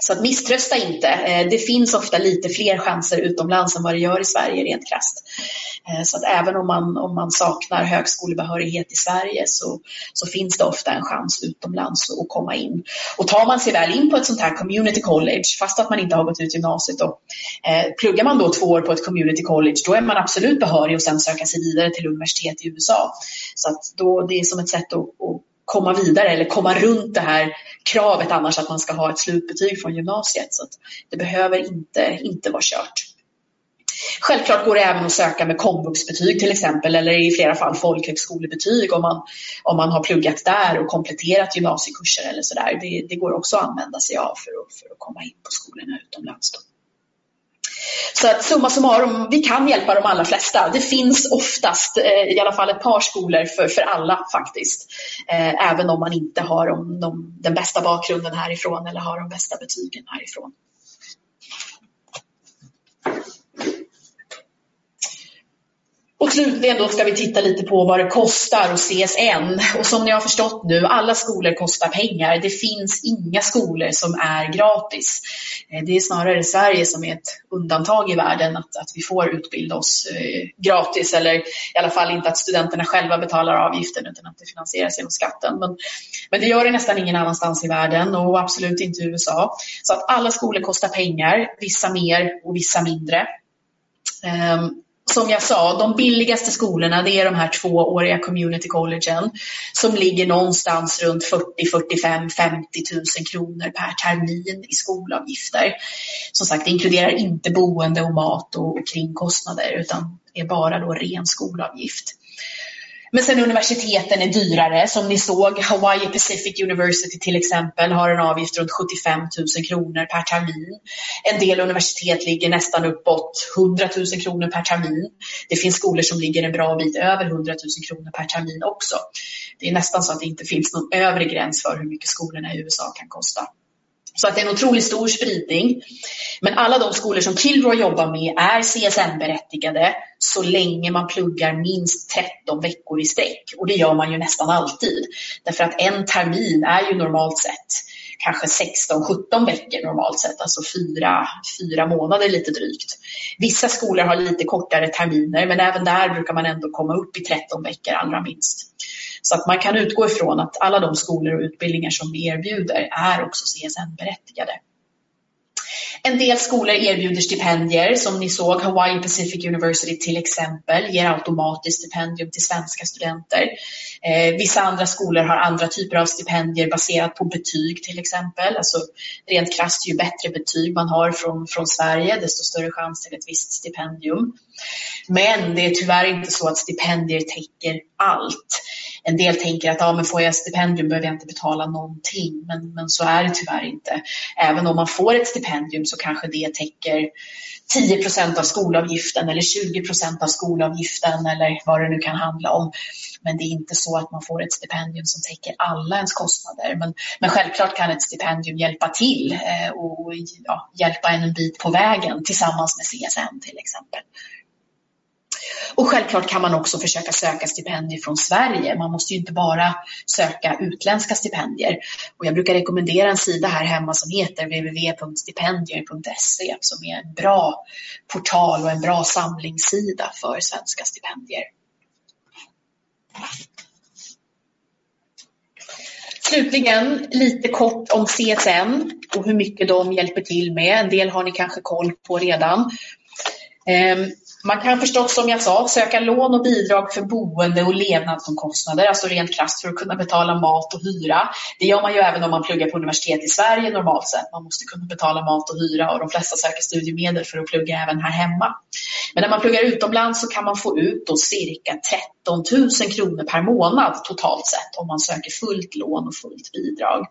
Så att misströsta inte. Eh, det finns ofta lite fler chanser utomlands än vad det gör i Sverige rent krasst. Eh, så att även om man, om man saknar högskolebehörighet i Sverige så, så finns det ofta en chans utomlands att komma in. Och tar man sig väl in på ett sånt här community college, fast att man inte har gått ut gymnasiet, då, eh, pluggar man då två år på ett community college, då är man absolut behörig att sen söka sig vidare till universitet i USA. Så att då, det är som ett sätt att, att komma vidare eller komma runt det här kravet annars att man ska ha ett slutbetyg från gymnasiet. Så det behöver inte, inte vara kört. Självklart går det även att söka med komvuxbetyg till exempel eller i flera fall folkhögskolebetyg om man, om man har pluggat där och kompletterat gymnasiekurser eller sådär. Det, det går också att använda sig av för att, för att komma in på skolorna utomlands. Då. Så att summa summarum, vi kan hjälpa de allra flesta. Det finns oftast eh, i alla fall ett par skolor för, för alla faktiskt. Eh, även om man inte har de, de, den bästa bakgrunden härifrån eller har de bästa betygen härifrån. Och slutligen då ska vi titta lite på vad det kostar hos CSN. Och som ni har förstått nu, alla skolor kostar pengar. Det finns inga skolor som är gratis. Eh, det är snarare Sverige som är ett undantag i världen att, att vi får utbilda oss eh, gratis eller i alla fall inte att studenterna själva betalar avgiften utan att det finansieras genom skatten. Men, men det gör det nästan ingen annanstans i världen och absolut inte i USA. Så att alla skolor kostar pengar, vissa mer och vissa mindre. Um, som jag sa, de billigaste skolorna det är de här tvååriga community collegen som ligger någonstans runt 40, 45, 50 000 kronor per termin i skolavgifter. Som sagt, det inkluderar inte boende och mat och kringkostnader utan är bara då ren skolavgift. Men sen universiteten är dyrare. Som ni såg, Hawaii Pacific University till exempel har en avgift runt 75 000 kronor per termin. En del universitet ligger nästan uppåt 100 000 kronor per termin. Det finns skolor som ligger en bra bit över 100 000 kronor per termin också. Det är nästan så att det inte finns någon övre gräns för hur mycket skolorna i USA kan kosta. Så att det är en otroligt stor spridning. Men alla de skolor som Kilroy jobbar med är CSN-berättigade så länge man pluggar minst 13 veckor i sträck. Och det gör man ju nästan alltid. Därför att en termin är ju normalt sett kanske 16-17 veckor normalt sett, alltså fyra, fyra månader lite drygt. Vissa skolor har lite kortare terminer men även där brukar man ändå komma upp i 13 veckor allra minst. Så att man kan utgå ifrån att alla de skolor och utbildningar som vi erbjuder är också CSN-berättigade. En del skolor erbjuder stipendier. Som ni såg, Hawaii Pacific University till exempel ger automatiskt stipendium till svenska studenter. Eh, vissa andra skolor har andra typer av stipendier baserat på betyg till exempel. Alltså, rent krasst, ju bättre betyg man har från, från Sverige desto större chans till ett visst stipendium. Men det är tyvärr inte så att stipendier täcker allt. En del tänker att ah, men får jag stipendium behöver jag inte betala någonting, men, men så är det tyvärr inte. Även om man får ett stipendium så kanske det täcker 10 procent av skolavgiften eller 20 procent av skolavgiften eller vad det nu kan handla om. Men det är inte så att man får ett stipendium som täcker alla ens kostnader. Men, men självklart kan ett stipendium hjälpa till eh, och ja, hjälpa en en bit på vägen tillsammans med CSN till exempel. Och självklart kan man också försöka söka stipendier från Sverige. Man måste ju inte bara söka utländska stipendier. Och jag brukar rekommendera en sida här hemma som heter www.stipendier.se som är en bra portal och en bra samlingssida för svenska stipendier. Slutligen lite kort om CSN och hur mycket de hjälper till med. En del har ni kanske koll på redan. Ehm, man kan förstås, som jag sa, söka lån och bidrag för boende och levnadsomkostnader, alltså rent krasst för att kunna betala mat och hyra. Det gör man ju även om man pluggar på universitet i Sverige normalt sett. Man måste kunna betala mat och hyra och de flesta söker studiemedel för att plugga även här hemma. Men när man pluggar utomlands så kan man få ut då cirka 13 000 kronor per månad totalt sett om man söker fullt lån och fullt bidrag.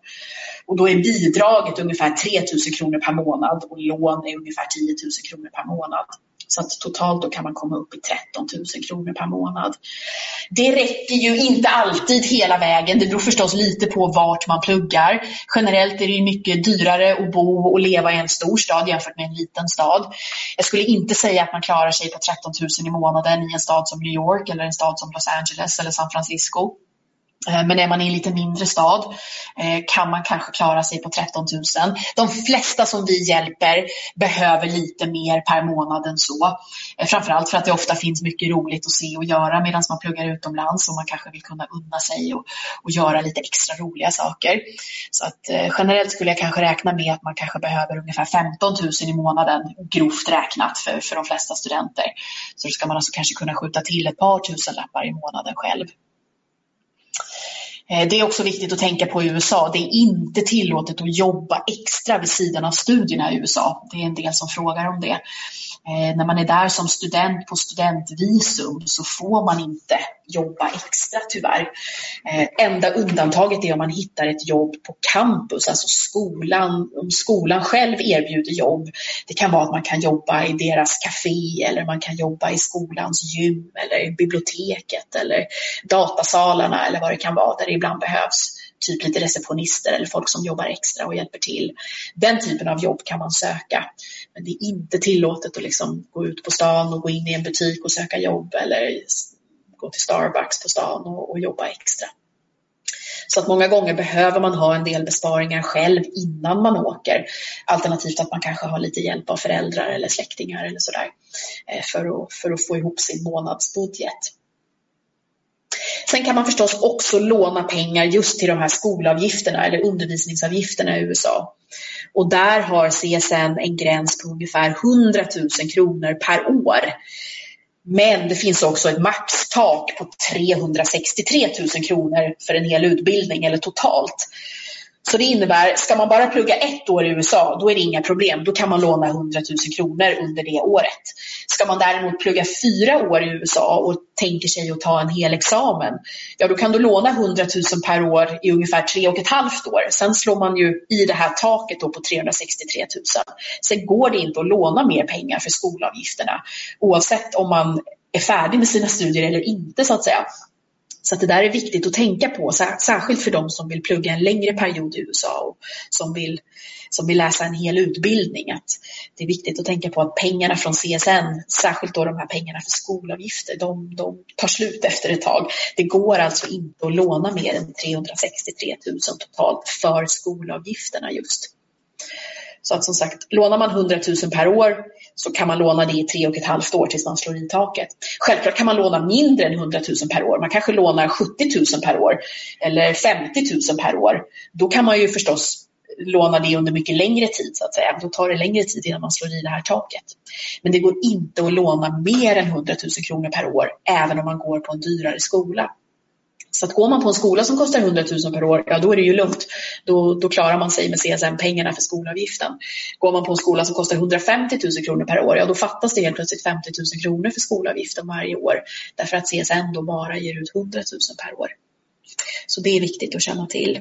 Och då är bidraget ungefär 3 000 kronor per månad och lån är ungefär 10 000 kronor per månad. Så att totalt då kan man komma upp i 13 000 kronor per månad. Det räcker ju inte alltid hela vägen. Det beror förstås lite på vart man pluggar. Generellt är det ju mycket dyrare att bo och leva i en stor stad jämfört med en liten stad. Jag skulle inte säga att man klarar sig på 13 000 i månaden i en stad som New York eller en stad som Los Angeles eller San Francisco. Eh, men är man i en lite mindre stad eh, kan man kanske klara sig på 13 000. De flesta som vi hjälper behöver lite mer per månad än så. Eh, framförallt för att det ofta finns mycket roligt att se och göra medan man pluggar utomlands och man kanske vill kunna unna sig och, och göra lite extra roliga saker. Så att generellt skulle jag kanske räkna med att man kanske behöver ungefär 15 000 i månaden grovt räknat för, för de flesta studenter. Så då ska man alltså kanske kunna skjuta till ett par tusen lappar i månaden själv. Eh, det är också viktigt att tänka på i USA. Det är inte tillåtet att jobba extra vid sidan av studierna i USA. Det är en del som frågar om det. Eh, när man är där som student på studentvisum så får man inte jobba extra tyvärr. Eh, enda undantaget är om man hittar ett jobb på campus, alltså skolan, om skolan själv erbjuder jobb. Det kan vara att man kan jobba i deras café eller man kan jobba i skolans gym eller i biblioteket eller datasalarna eller vad det kan vara där det ibland behövs typ lite receptionister eller folk som jobbar extra och hjälper till. Den typen av jobb kan man söka. Men det är inte tillåtet att liksom gå ut på stan och gå in i en butik och söka jobb eller gå till Starbucks på stan och, och jobba extra. Så att många gånger behöver man ha en del besparingar själv innan man åker. Alternativt att man kanske har lite hjälp av föräldrar eller släktingar eller sådär eh, för att, för att få ihop sin månadsbudget. Sen kan man förstås också låna pengar just till de här skolavgifterna eller undervisningsavgifterna i USA. Och där har CSN en gräns på ungefär 100 000 kronor per år. Men det finns också ett maxtak på 363 000 kronor för en hel utbildning eller totalt. Så det innebär, ska man bara plugga ett år i USA, då är det inga problem. Då kan man låna 100 000 kronor under det året. Ska man däremot plugga fyra år i USA och tänker sig att ta en hel examen, ja då kan du låna 100 000 per år i ungefär tre och ett halvt år. Sen slår man ju i det här taket då på 363 000. Sen går det inte att låna mer pengar för skolavgifterna oavsett om man är färdig med sina studier eller inte så att säga. Så att det där är viktigt att tänka på, särskilt för de som vill plugga en längre period i USA och som vill, som vill läsa en hel utbildning. Att det är viktigt att tänka på att pengarna från CSN, särskilt då de här pengarna för skolavgifter, de, de tar slut efter ett tag. Det går alltså inte att låna mer än 363 000 totalt för skolavgifterna just. Så att som sagt, lånar man 100 000 per år så kan man låna det i tre och ett halvt år tills man slår i taket. Självklart kan man låna mindre än 100 000 per år. Man kanske lånar 70 000 per år eller 50 000 per år. Då kan man ju förstås låna det under mycket längre tid så att säga. Då tar det längre tid innan man slår i det här taket. Men det går inte att låna mer än 100 000 kronor per år även om man går på en dyrare skola. Så att går man på en skola som kostar 100 000 per år, ja då är det ju lugnt. Då, då klarar man sig med CSN-pengarna för skolavgiften. Går man på en skola som kostar 150 000 kronor per år, ja då fattas det helt plötsligt 50 000 kronor för skolavgiften varje år. Därför att CSN då bara ger ut 100 000 per år. Så det är viktigt att känna till.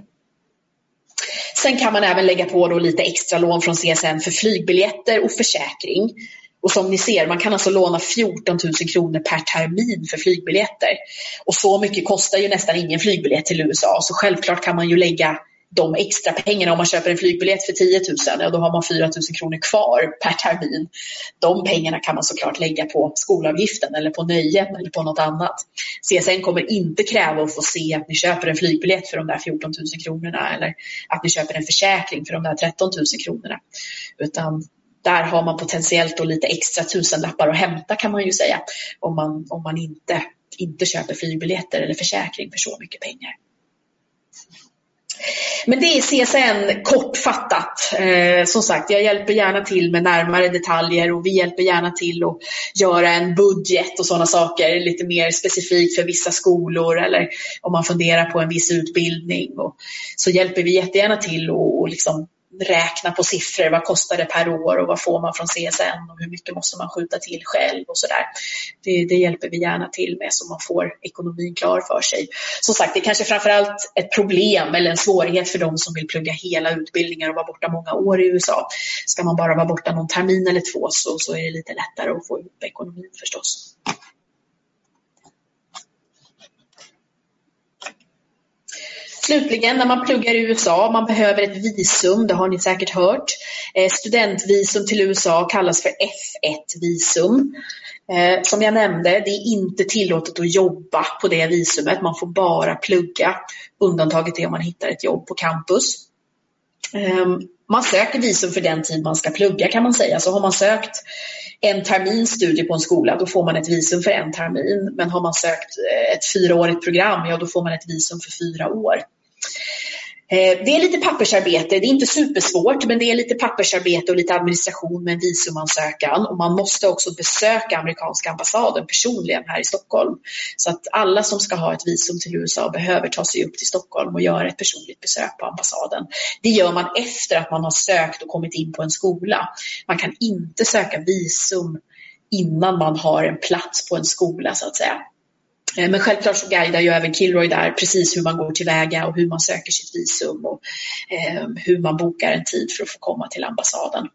Sen kan man även lägga på då lite extra lån från CSN för flygbiljetter och försäkring. Och som ni ser, man kan alltså låna 14 000 kronor per termin för flygbiljetter. Och så mycket kostar ju nästan ingen flygbiljett till USA, så självklart kan man ju lägga de extra pengarna. Om man köper en flygbiljett för 10 000, ja, då har man 4 000 kronor kvar per termin. De pengarna kan man såklart lägga på skolavgiften eller på nöjen eller på något annat. CSN kommer inte kräva att få se att ni köper en flygbiljett för de där 14 000 kronorna eller att ni köper en försäkring för de där 13 000 kronorna. Utan där har man potentiellt då lite extra tusenlappar att hämta kan man ju säga om man, om man inte, inte köper flygbiljetter eller försäkring för så mycket pengar. Men det är CSN kortfattat. Eh, som sagt, jag hjälper gärna till med närmare detaljer och vi hjälper gärna till att göra en budget och sådana saker lite mer specifikt för vissa skolor eller om man funderar på en viss utbildning. Och så hjälper vi jättegärna till och, liksom räkna på siffror. Vad kostar det per år och vad får man från CSN och hur mycket måste man skjuta till själv och sådär. Det, det hjälper vi gärna till med så man får ekonomin klar för sig. Som sagt, det är kanske framförallt ett problem eller en svårighet för de som vill plugga hela utbildningar och vara borta många år i USA. Ska man bara vara borta någon termin eller två så, så är det lite lättare att få ihop ekonomin förstås. Slutligen när man pluggar i USA, man behöver ett visum, det har ni säkert hört. Eh, studentvisum till USA kallas för F1-visum. Eh, som jag nämnde, det är inte tillåtet att jobba på det visumet, man får bara plugga. Undantaget är om man hittar ett jobb på campus. Eh, man söker visum för den tid man ska plugga kan man säga. Så har man sökt en termins studie på en skola, då får man ett visum för en termin. Men har man sökt eh, ett fyraårigt program, ja då får man ett visum för fyra år. Eh, det är lite pappersarbete, det är inte supersvårt men det är lite pappersarbete och lite administration med en visumansökan och man måste också besöka amerikanska ambassaden personligen här i Stockholm. Så att alla som ska ha ett visum till USA behöver ta sig upp till Stockholm och göra ett personligt besök på ambassaden. Det gör man efter att man har sökt och kommit in på en skola. Man kan inte söka visum innan man har en plats på en skola så att säga. Eh, men självklart så guidar ju även Kilroy där precis hur man går tillväga och hur man söker sitt visum och eh, hur man bokar en tid för att få komma till ambassaden.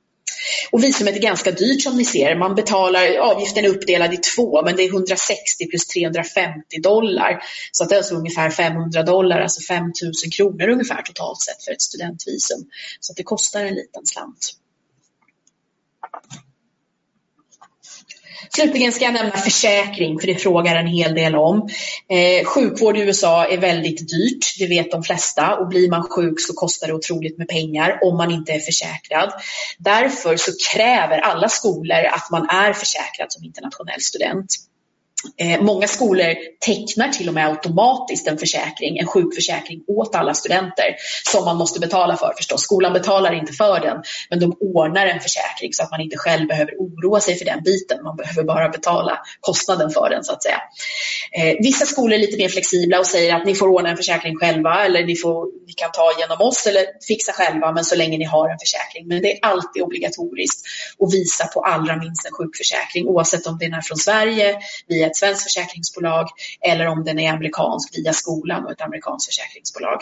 Och visumet är ganska dyrt som ni ser. Man betalar, avgiften är uppdelad i två, men det är 160 plus 350 dollar. Så det är alltså ungefär 500 dollar, alltså 5000 kronor ungefär totalt sett för ett studentvisum. Så det kostar en liten slant. Slutligen ska jag nämna försäkring, för det frågar en hel del om. Eh, sjukvård i USA är väldigt dyrt, det vet de flesta och blir man sjuk så kostar det otroligt med pengar om man inte är försäkrad. Därför så kräver alla skolor att man är försäkrad som internationell student. Eh, många skolor tecknar till och med automatiskt en försäkring, en sjukförsäkring åt alla studenter som man måste betala för förstås. Skolan betalar inte för den, men de ordnar en försäkring så att man inte själv behöver oroa sig för den biten. Man behöver bara betala kostnaden för den så att säga. Eh, vissa skolor är lite mer flexibla och säger att ni får ordna en försäkring själva eller ni, får, ni kan ta genom oss eller fixa själva, men så länge ni har en försäkring. Men det är alltid obligatoriskt att visa på allra minst en sjukförsäkring oavsett om den är från Sverige, via ett svenskt försäkringsbolag eller om den är amerikansk via skolan och ett amerikanskt försäkringsbolag.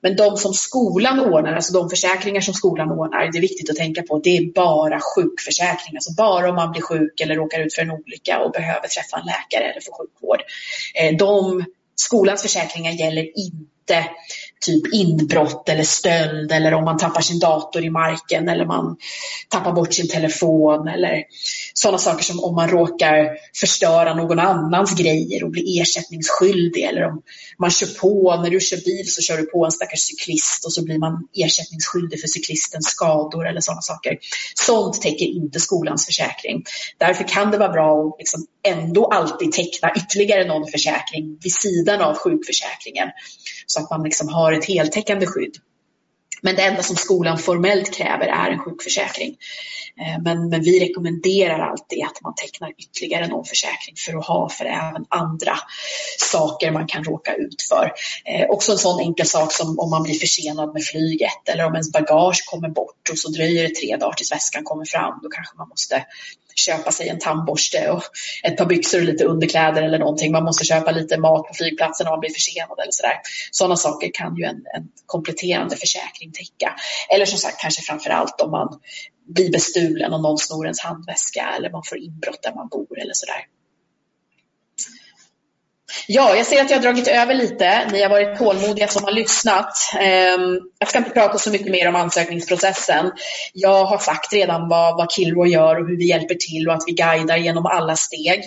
Men de som skolan ordnar, alltså de försäkringar som skolan ordnar, det är viktigt att tänka på, det är bara sjukförsäkring. Alltså bara om man blir sjuk eller råkar ut för en olycka och behöver träffa en läkare eller få sjukvård. Eh, de, skolans försäkringar gäller inte typ inbrott eller stöld eller om man tappar sin dator i marken eller man tappar bort sin telefon eller sådana saker som om man råkar förstöra någon annans grejer och blir ersättningsskyldig eller om man kör på, när du kör bil så kör du på en stackars cyklist och så blir man ersättningsskyldig för cyklistens skador eller sådana saker. Sånt täcker inte skolans försäkring. Därför kan det vara bra att liksom ändå alltid teckna ytterligare någon försäkring vid sidan av sjukförsäkringen så att man liksom har ett heltäckande skydd. Men det enda som skolan formellt kräver är en sjukförsäkring. Eh, men, men, vi rekommenderar alltid att man tecknar ytterligare någon försäkring för att ha för även andra saker man kan råka ut för. Eh, också en sån enkel sak som om man blir försenad med flyget eller om ens bagage kommer bort och så dröjer det tre dagar tills väskan kommer fram. Då kanske man måste köpa sig en tandborste och ett par byxor och lite underkläder eller någonting. Man måste köpa lite mat på flygplatsen om man blir försenad eller sådär. Sådana saker kan ju en, en kompletterande försäkring täcka. Eller som sagt kanske framför allt om man blir bestulen och någon snor ens handväska eller man får inbrott där man bor eller sådär. Ja, jag ser att jag har dragit över lite. Ni har varit tålmodiga som har lyssnat. Ehm, jag ska inte prata så mycket mer om ansökningsprocessen. Jag har sagt redan vad, vad Kilroy gör och hur vi hjälper till och att vi guidar genom alla steg.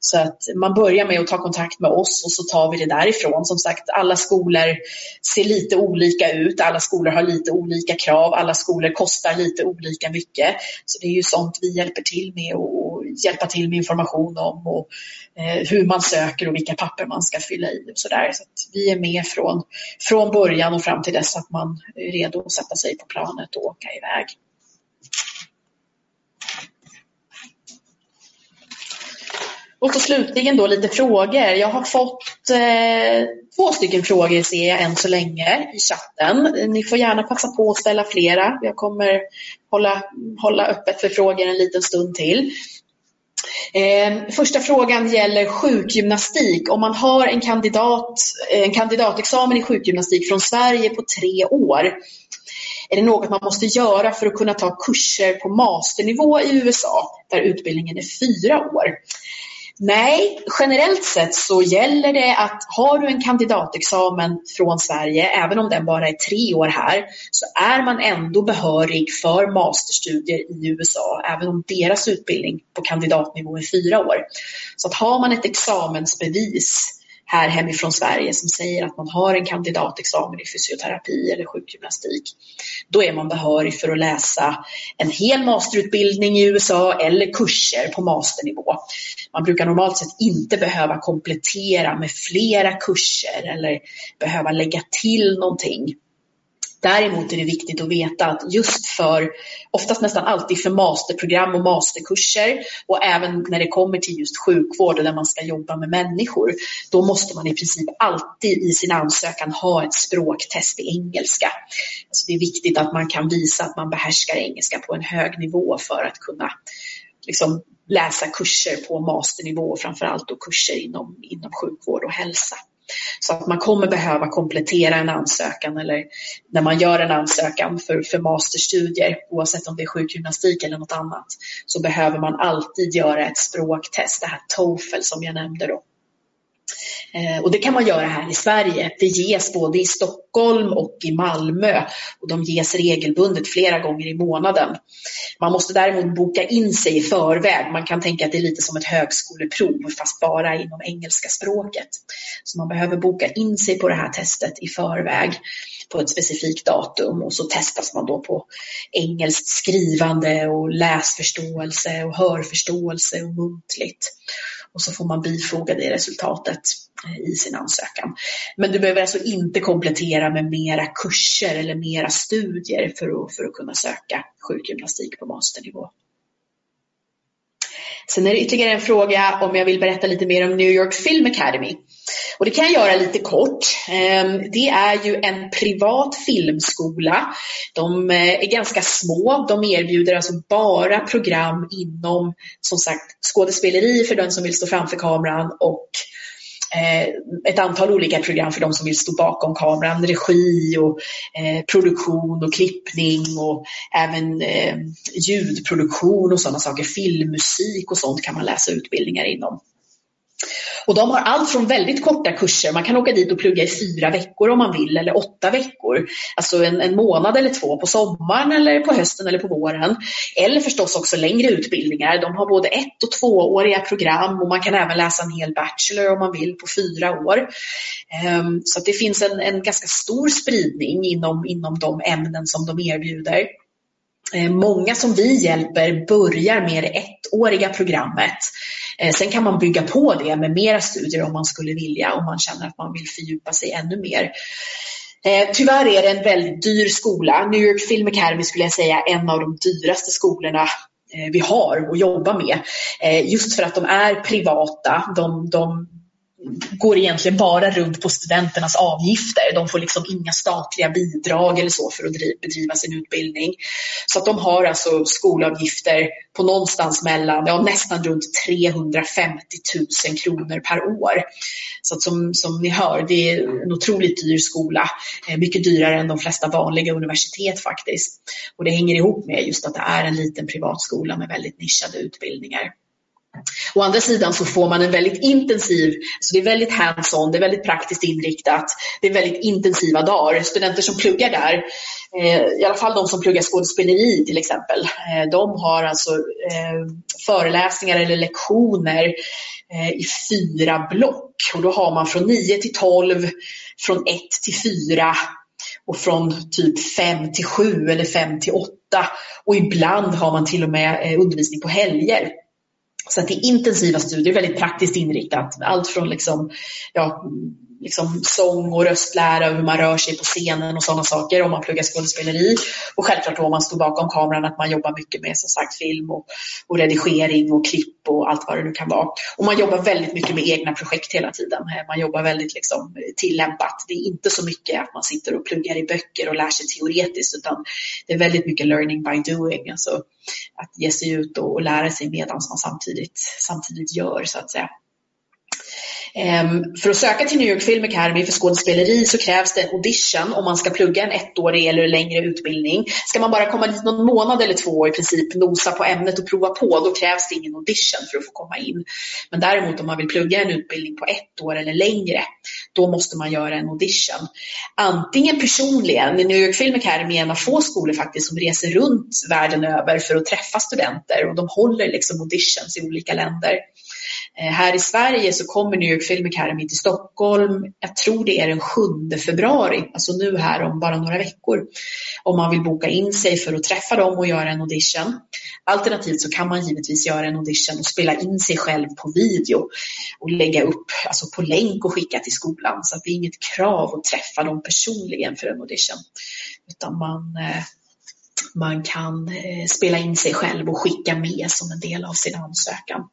Så att man börjar med att ta kontakt med oss och så tar vi det därifrån. Som sagt, alla skolor ser lite olika ut. Alla skolor har lite olika krav. Alla skolor kostar lite olika mycket. Så det är ju sånt vi hjälper till med och hjälpa till med information om och eh, hur man söker och vilka papper man ska fylla i och sådär. Så, vi är med från, från början och fram till dess att man är redo att sätta sig på planet och åka iväg. Och så slutligen då lite frågor. Jag har fått eh, två stycken frågor ser jag än så länge i chatten. Ni får gärna passa på att ställa flera. Jag kommer hålla, hålla öppet för frågor en liten stund till. Eh, första frågan gäller sjukgymnastik. Om man har en, kandidat, en kandidatexamen i sjukgymnastik från Sverige på tre år, är det något man måste göra för att kunna ta kurser på masternivå i USA, där utbildningen är fyra år? Nej, generellt sett så gäller det att har du en kandidatexamen från Sverige, även om den bara är tre år här, så är man ändå behörig för masterstudier i USA, även om deras utbildning på kandidatnivå är fyra år. Så att har man ett examensbevis här hemifrån Sverige som säger att man har en kandidatexamen i fysioterapi eller sjukgymnastik. Då är man behörig för att läsa en hel masterutbildning i USA eller kurser på masternivå. Man brukar normalt sett inte behöva komplettera med flera kurser eller behöva lägga till någonting. Däremot är det viktigt att veta att just för, oftast nästan alltid för masterprogram och masterkurser och även när det kommer till just sjukvård och där man ska jobba med människor, då måste man i princip alltid i sin ansökan ha ett språktest i engelska. Alltså det är viktigt att man kan visa att man behärskar engelska på en hög nivå för att kunna liksom, läsa kurser på masternivå, framförallt då kurser inom, inom sjukvård och hälsa. Så att man kommer behöva komplettera en ansökan eller när man gör en ansökan för, för masterstudier, oavsett om det är sjukgymnastik eller något annat, så behöver man alltid göra ett språktest, det här TOEFL som jag nämnde då. Eh, och det kan man göra här i Sverige. Det ges både i Stockholm och i Malmö och de ges regelbundet flera gånger i månaden. Man måste däremot boka in sig i förväg. Man kan tänka att det är lite som ett högskoleprov fast bara inom engelska språket. Så man behöver boka in sig på det här testet i förväg på ett specifikt datum och så testas man då på engelskt skrivande och läsförståelse och hörförståelse och muntligt. Och så får man bifoga det resultatet eh, i sin ansökan. Men du behöver alltså inte komplettera med mera kurser eller mera studier för att, för att kunna söka sjukgymnastik på masternivå. Sen är det ytterligare en fråga om jag vill berätta lite mer om New York Film Academy. Och det kan jag göra lite kort. Ehm, det är ju en privat filmskola. De eh, är ganska små. De erbjuder alltså bara program inom som sagt skådespeleri för den som vill stå framför kameran och eh, ett antal olika program för de som vill stå bakom kameran, regi och eh, produktion och klippning och även eh, ljudproduktion och sådana saker, filmmusik och sånt kan man läsa utbildningar inom. Och de har allt från väldigt korta kurser, man kan åka dit och plugga i fyra veckor om man vill, eller åtta veckor. Alltså en, en månad eller två på sommaren eller på hösten eller på våren. Eller förstås också längre utbildningar. De har både ett och tvååriga program och man kan även läsa en hel bachelor om man vill på fyra år. Um, så det finns en, en ganska stor spridning inom, inom de ämnen som de erbjuder. Ehm, många som vi hjälper börjar med det ettåriga programmet. Eh, sen kan man bygga på det med mera studier om man skulle vilja, om man känner att man vill fördjupa sig ännu mer. Eh, tyvärr är det en väldigt dyr skola. New York Film Academy skulle jag säga är en av de dyraste skolorna eh, vi har att jobba med. Eh, just för att de är privata. De, de går egentligen bara runt på studenternas avgifter. De får liksom inga statliga bidrag eller så för att bedriva sin utbildning. Så att de har alltså skolavgifter på någonstans mellan, ja nästan runt 350 000 kronor per år. Så att som, som ni hör, det är en otroligt dyr skola. Eh, mycket dyrare än de flesta vanliga universitet faktiskt. Och det hänger ihop med just att det är en liten privatskola med väldigt nischade utbildningar. Å andra sidan så får man en väldigt intensiv, så det är väldigt hands-on, det är väldigt praktiskt inriktat, det är väldigt intensiva dagar. Studenter som pluggar där, eh, i alla fall de som pluggar skådespeleri till exempel, eh, de har alltså eh, föreläsningar eller lektioner i fyra block och då har man från 9 till 12, från 1 till 4 och från typ 5 till 7 eller 5 till 8 och ibland har man till och med undervisning på helger. Så att det är intensiva studier, väldigt praktiskt inriktat. Allt från liksom, ja, liksom sång och röstlära, och hur man rör sig på scenen och sådana saker om man pluggar skådespeleri. Och självklart då om man står bakom kameran att man jobbar mycket med som sagt film och, och redigering och klipp och allt vad det nu kan vara. Och man jobbar väldigt mycket med egna projekt hela tiden. Eh, man jobbar väldigt liksom tillämpat. Det är inte så mycket att man sitter och pluggar i böcker och lär sig teoretiskt utan det är väldigt mycket learning by doing. Alltså att ge sig ut och, och lära sig medan man samtidigt, samtidigt gör så att säga. Ehm, för att söka till New York Film Academy för skådespeleri så krävs det en audition om man ska plugga en ettårig eller längre utbildning. Ska man bara komma dit någon månad eller två och i princip nosa på ämnet och prova på, då krävs det ingen audition för att få komma in. Men däremot om man vill plugga en utbildning på ett år eller längre, då måste man göra en audition. Antingen personligen, New York Film Academy är en av få skolor faktiskt som reser runt världen över för att träffa studenter och de håller liksom auditions i olika länder. Eh, här i Sverige så kommer New York Film Academy till Stockholm, jag tror det är den 7 februari, alltså nu här om bara några veckor, om man vill boka in sig för att träffa dem och göra en audition. Alternativt så kan man givetvis göra en audition och spela in sig själv på video och lägga upp alltså på länk och skicka till skolan. Så det är inget krav att träffa dem personligen för en audition. Utan man, eh, man kan eh, spela in sig själv och skicka med som en del av sin ansökan.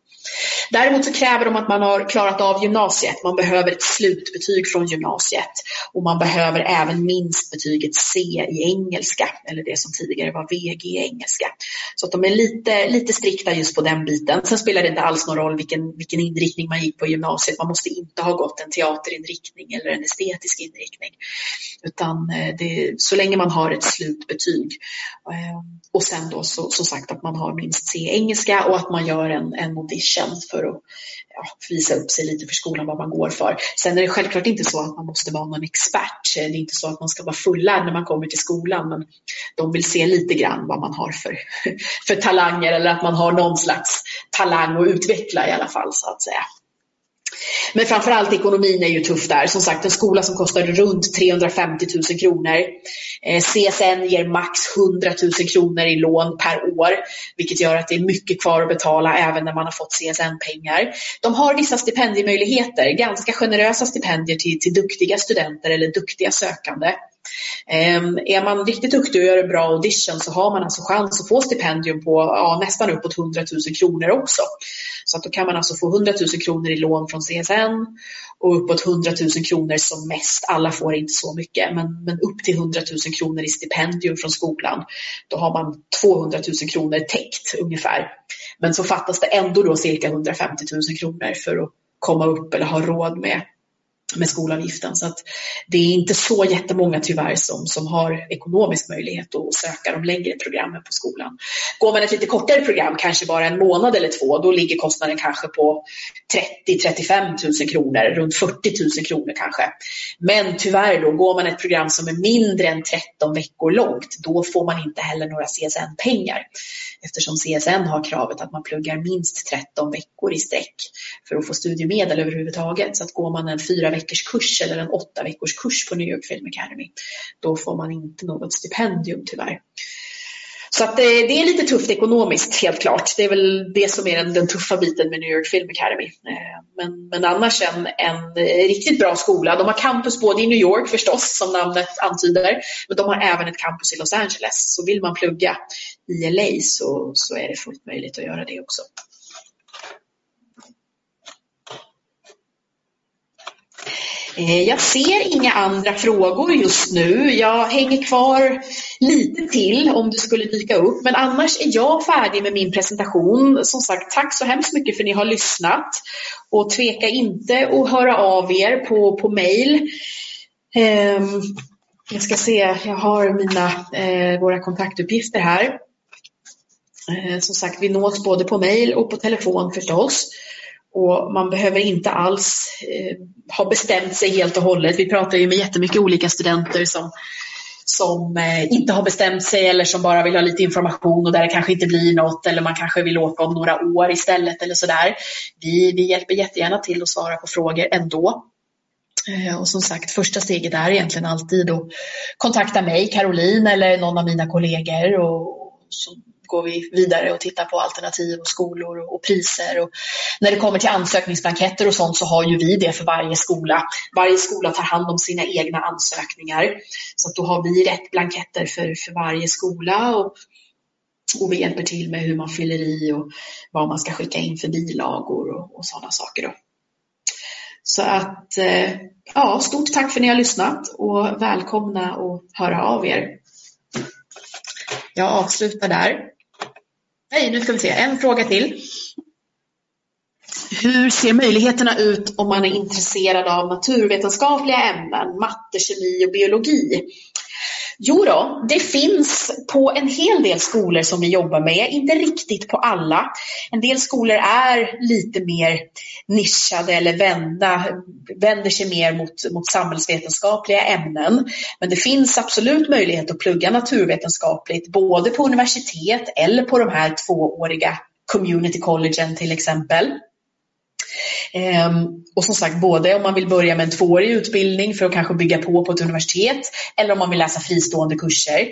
Däremot så kräver de att man har klarat av gymnasiet. Man behöver ett slutbetyg från gymnasiet och man behöver även minst betyget C i engelska eller det som tidigare var VG i engelska. Så att de är lite, lite strikta just på den biten. Sen spelar det inte alls någon roll vilken, vilken inriktning man gick på gymnasiet. Man måste inte ha gått en teaterinriktning eller en estetisk inriktning. Utan eh, det, så länge man har ett slutbetyg. Eh, och sen då så, som sagt att man har minst C i engelska och att man gör en, en audition för att ja, visa upp sig lite för skolan vad man går för. Sen är det självklart inte så att man måste vara någon expert. Det är inte så att man ska vara fullärd när man kommer till skolan men de vill se lite grann vad man har för, för talanger eller att man har någon slags talang att utveckla i alla fall så att säga. Men framförallt ekonomin är ju tuff där. Som sagt, en skola som kostar runt 350 000 kronor. Eh, CSN ger max 100 000 kronor i lån per år, vilket gör att det är mycket kvar att betala även när man har fått CSN-pengar. De har vissa stipendiemöjligheter, ganska generösa stipendier till, till duktiga studenter eller duktiga sökande. Ehm, är man riktigt duktig och gör en bra audition så har man alltså chans att få stipendium på ja, nästan uppåt 100 000 kronor också. Så att då kan man alltså få 100 000 kronor i lån från CSN och uppåt 100 000 kronor som mest. Alla får inte så mycket, men, men upp till 100 000 kronor i stipendium från skolan. Då har man 200 000 kronor täckt ungefär. Men så fattas det ändå då cirka 150 000 kronor för att komma upp eller ha råd med med skolavgiften. Så att det är inte så jättemånga tyvärr som, som har ekonomisk möjlighet att söka de längre programmen på skolan. Går man ett lite kortare program, kanske bara en månad eller två, då ligger kostnaden kanske på 30-35 000 kronor, runt 40 000 kronor kanske. Men tyvärr då, går man ett program som är mindre än 13 veckor långt, då får man inte heller några CSN-pengar eftersom CSN har kravet att man pluggar minst 13 veckor i sträck för att få studiemedel överhuvudtaget. Så att går man en fyra veckors kurs eller en åtta veckors kurs på New York Film Academy, då får man inte något stipendium tyvärr. Så att det, det, är lite tufft ekonomiskt helt klart. Det är väl det som är den, den tuffa biten med New York Film Academy. Eh, men, men annars en, en eh, riktigt bra skola. De har campus både i New York förstås, som namnet antyder, men de har även ett campus i Los Angeles. Så vill man plugga i LA så, så är det fullt möjligt att göra det också. Eh, jag ser inga andra frågor just nu. Jag hänger kvar lite till om det skulle dyka upp. Men annars är jag färdig med min presentation. Som sagt, tack så hemskt mycket för att ni har lyssnat. Och tveka inte att höra av er på, på mejl. Ehm, jag ska se, jag har mina, eh, våra kontaktuppgifter här. Eh, som sagt, vi nås både på mejl och på telefon förstås. Och man behöver inte alls eh, ha bestämt sig helt och hållet. Vi pratar ju med jättemycket olika studenter som, som eh, inte har bestämt sig eller som bara vill ha lite information och där det kanske inte blir något eller man kanske vill åka om några år istället eller sådär. Vi, vi hjälper jättegärna till att svara på frågor ändå. Eh, och som sagt, första steget är egentligen alltid att kontakta mig, Caroline eller någon av mina kollegor och så går vi vidare och tittar på alternativ och skolor och, priser. Och när det kommer till ansökningsblanketter och sånt så har ju vi det för varje skola. Varje skola tar hand om sina egna ansökningar. Så att då har vi rätt blanketter för, för varje skola och, och vi hjälper till med hur man fyller i och vad man ska skicka in för bilagor och, och sådana saker. Då. Så att, eh, ja, stort tack för att ni har lyssnat och välkomna att höra av er. Jag avslutar där. Nej, nu ska vi se. En fråga till. Hur ser möjligheterna ut om man är intresserad av naturvetenskapliga ämnen, matte, kemi och biologi? Jo då, det finns på en hel del skolor som vi jobbar med, inte riktigt på alla. En del skolor är lite mer nischade eller vända, vänder sig mer mot, mot samhällsvetenskapliga ämnen. Men det finns absolut möjlighet att plugga naturvetenskapligt både på universitet eller på de här tvååriga community collegen till exempel. Ehm, och som sagt, både om man vill börja med en tvåårig utbildning för att kanske bygga på på ett universitet eller om man vill läsa fristående kurser.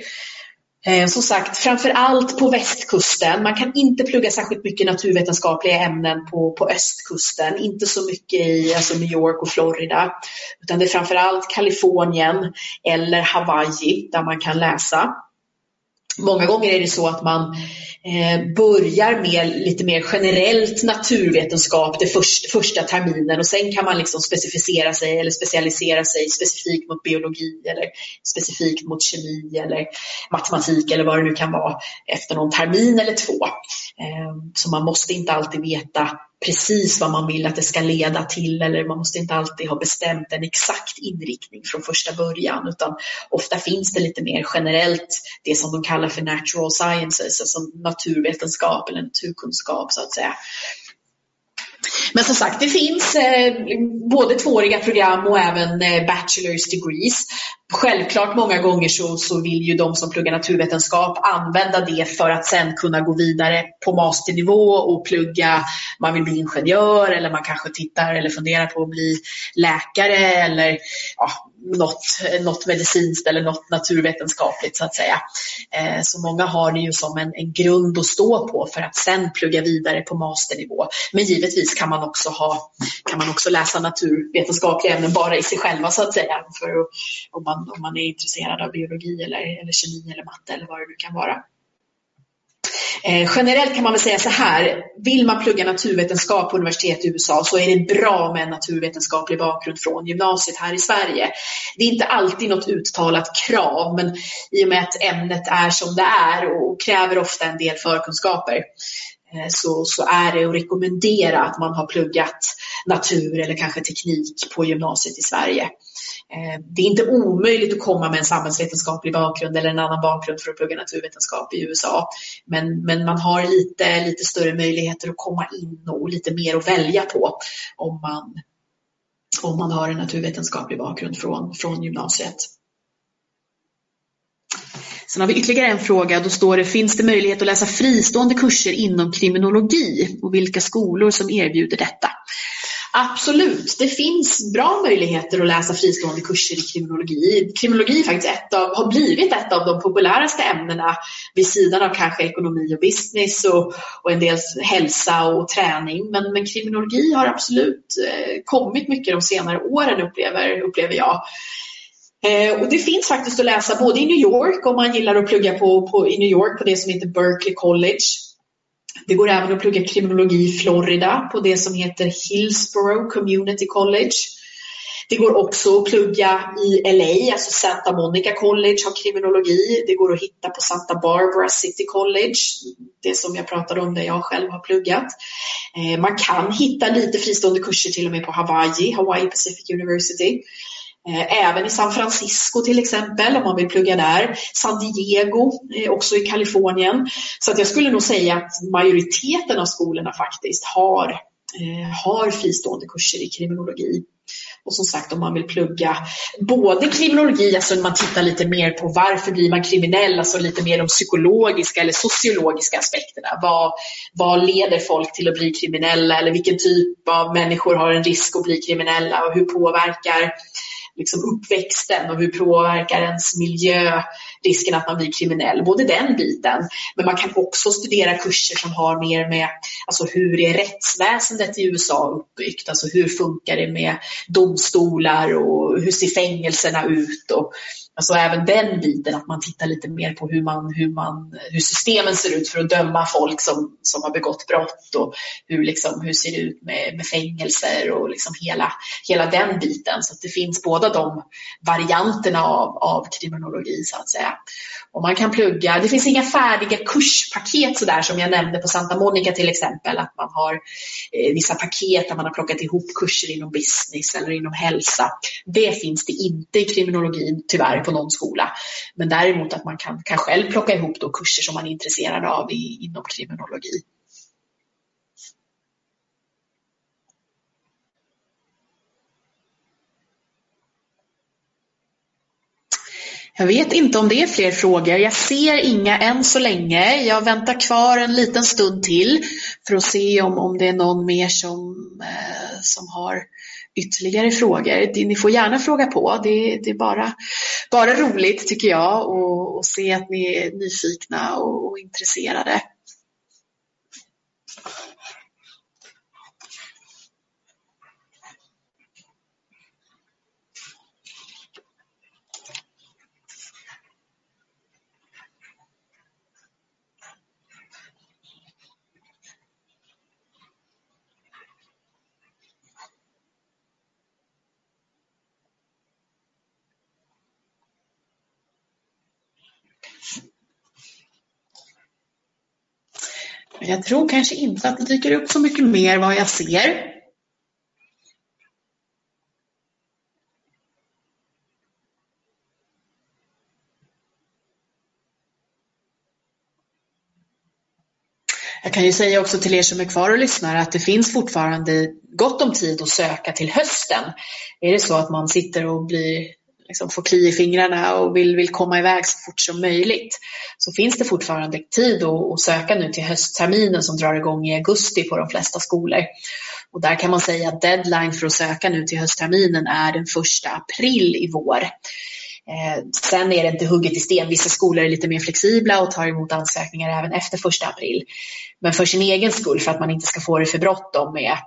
Ehm, som sagt, framför allt på västkusten. Man kan inte plugga särskilt mycket naturvetenskapliga ämnen på, på östkusten. Inte så mycket i alltså New York och Florida. Utan det är framför allt Kalifornien eller Hawaii där man kan läsa. Många gånger är det så att man Eh, börjar med lite mer generellt naturvetenskap det först, första terminen och sen kan man liksom specificera sig eller specialisera sig specifikt mot biologi eller specifikt mot kemi eller matematik eller vad det nu kan vara efter någon termin eller två. Eh, så man måste inte alltid veta precis vad man vill att det ska leda till eller man måste inte alltid ha bestämt en exakt inriktning från första början utan ofta finns det lite mer generellt det som de kallar för natural sciences, alltså naturvetenskap eller naturkunskap så att säga. Men som sagt, det finns eh, både tvååriga program och även eh, bachelor's degrees. Självklart många gånger så, så vill ju de som pluggar naturvetenskap använda det för att sen kunna gå vidare på masternivå och plugga, man vill bli ingenjör eller man kanske tittar eller funderar på att bli läkare eller ja, något, något medicinskt eller något naturvetenskapligt så att säga. Eh, så många har det ju som en, en grund att stå på för att sen plugga vidare på masternivå. Men givetvis kan man också, ha, kan man också läsa naturvetenskapliga ämnen bara i sig själva så att säga. För om, man, om man är intresserad av biologi eller, eller kemi eller matte eller vad det nu kan vara. Eh, generellt kan man väl säga så här, vill man plugga naturvetenskap på universitet i USA så är det bra med en naturvetenskaplig bakgrund från gymnasiet här i Sverige. Det är inte alltid något uttalat krav, men i och med att ämnet är som det är och kräver ofta en del förkunskaper Eh, så, så är det att rekommendera att man har pluggat natur eller kanske teknik på gymnasiet i Sverige. Eh, det är inte omöjligt att komma med en samhällsvetenskaplig bakgrund eller en annan bakgrund för att plugga naturvetenskap i USA. Men, men man har lite, lite större möjligheter att komma in och lite mer att välja på om man, om man har en naturvetenskaplig bakgrund från, från gymnasiet. Sen har vi ytterligare en fråga. Då står det, finns det möjlighet att läsa fristående kurser inom kriminologi och vilka skolor som erbjuder detta? Absolut, det finns bra möjligheter att läsa fristående kurser i kriminologi. Kriminologi faktiskt ett av, har blivit ett av de populäraste ämnena vid sidan av kanske ekonomi och business och, och en del hälsa och träning. Men, men kriminologi har absolut eh, kommit mycket de senare åren upplever, upplever jag. Eh, och det finns faktiskt att läsa både i New York om man gillar att plugga på, på, i New York på det som heter Berkeley College det går även att plugga kriminologi i Florida på det som heter Hillsborough Community College. Det går också att plugga i LA, alltså Santa Monica College har kriminologi. Det går att hitta på Santa Barbara City College, det som jag pratade om där jag själv har pluggat. Eh, man kan hitta lite fristående kurser till och med på Hawaii, Hawaii Pacific University. Eh, även i San Francisco till exempel om man vill plugga där. San Diego, eh, också i Kalifornien. Så att jag skulle nog säga att majoriteten av skolorna faktiskt har, eh, har fristående kurser i kriminologi. Och som sagt om man vill plugga både kriminologi, alltså man tittar lite mer på varför blir man kriminell, alltså lite mer de psykologiska eller sociologiska aspekterna. Vad, vad leder folk till att bli kriminella eller vilken typ av människor har en risk att bli kriminella och hur påverkar liksom uppväxten och hur påverkar ens miljö risken att man blir kriminell. Både den biten, men man kan också studera kurser som har mer med alltså hur är rättsväsendet i USA uppbyggt? Alltså hur funkar det med domstolar och hur ser fängelserna ut? Och, Alltså även den biten, att man tittar lite mer på hur, man, hur, man, hur systemen ser ut för att döma folk som, som har begått brott och hur, liksom, hur ser det ut med, med fängelser och liksom hela, hela den biten. Så det finns båda de varianterna av, av kriminologi så att säga. Och man kan plugga, det finns inga färdiga kurspaket sådär som jag nämnde på Santa Monica till exempel, att man har eh, vissa paket där man har plockat ihop kurser inom business eller inom hälsa. Det finns det inte i kriminologin tyvärr på någon skola. Men däremot att man kan, kan själv plocka ihop då kurser som man är intresserad av i, inom kriminologi. Jag vet inte om det är fler frågor. Jag ser inga än så länge. Jag väntar kvar en liten stund till för att se om, om det är någon mer som, eh, som har ytterligare frågor. Ni får gärna fråga på. Det, det är bara, bara roligt tycker jag att se att ni är nyfikna och, och intresserade. Men jag tror kanske inte att det dyker upp så mycket mer vad jag ser. Jag kan ju säga också till er som är kvar och lyssnar att det finns fortfarande gott om tid att söka till hösten. Är det så att man sitter och blir liksom får kli i fingrarna och vill, vill komma iväg så fort som möjligt så finns det fortfarande tid att, att söka nu till höstterminen som drar igång i augusti på de flesta skolor. Och där kan man säga att deadline för att söka nu till höstterminen är den första april i vår. Eh, sen är det inte hugget i sten. Vissa skolor är lite mer flexibla och tar emot ansökningar även efter första april. Men för sin egen skull, för att man inte ska få det för bråttom med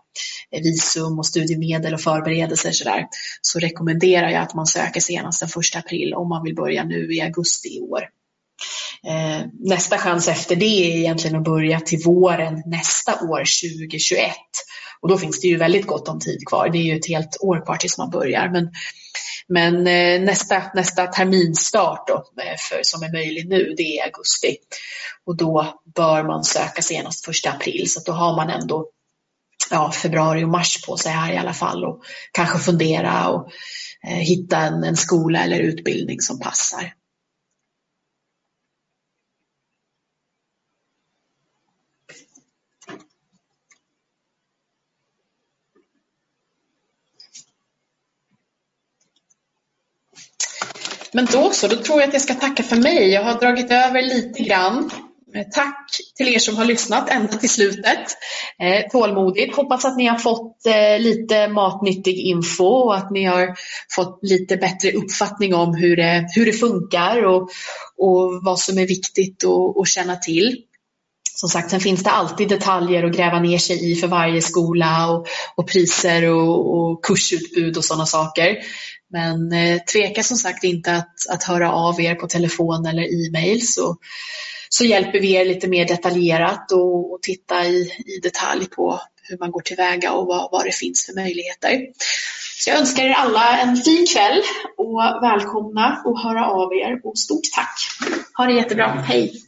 visum och studiemedel och förberedelser så, där, så rekommenderar jag att man söker senast den första april om man vill börja nu i augusti i år. Eh, nästa chans efter det är egentligen att börja till våren nästa år, 2021. Och då finns det ju väldigt gott om tid kvar. Det är ju ett helt år kvar tills man börjar. Men men eh, nästa, nästa terminstart då, eh, för, som är möjlig nu, det är augusti. Och då bör man söka senast 1 april, så då har man ändå ja, februari och mars på sig här i alla fall och kanske fundera och eh, hitta en, en skola eller utbildning som passar. Men då så, då tror jag att jag ska tacka för mig. Jag har dragit över lite grann. Eh, tack till er som har lyssnat ända till slutet. Eh, tålmodigt. Hoppas att ni har fått eh, lite matnyttig info och att ni har fått lite bättre uppfattning om hur det, hur det funkar och, och vad som är viktigt att känna till. Som sagt, sen finns det alltid detaljer att gräva ner sig i för varje skola och, och priser och, och, kursutbud och sådana saker. Men eh, tveka som sagt inte att, att höra av er på telefon eller e-mail så, så hjälper vi er lite mer detaljerat och, och titta i, i detalj på hur man går tillväga och vad, vad det finns för möjligheter. Så jag önskar er alla en fin kväll och välkomna att höra av er och stort tack. Ha det jättebra. Hej!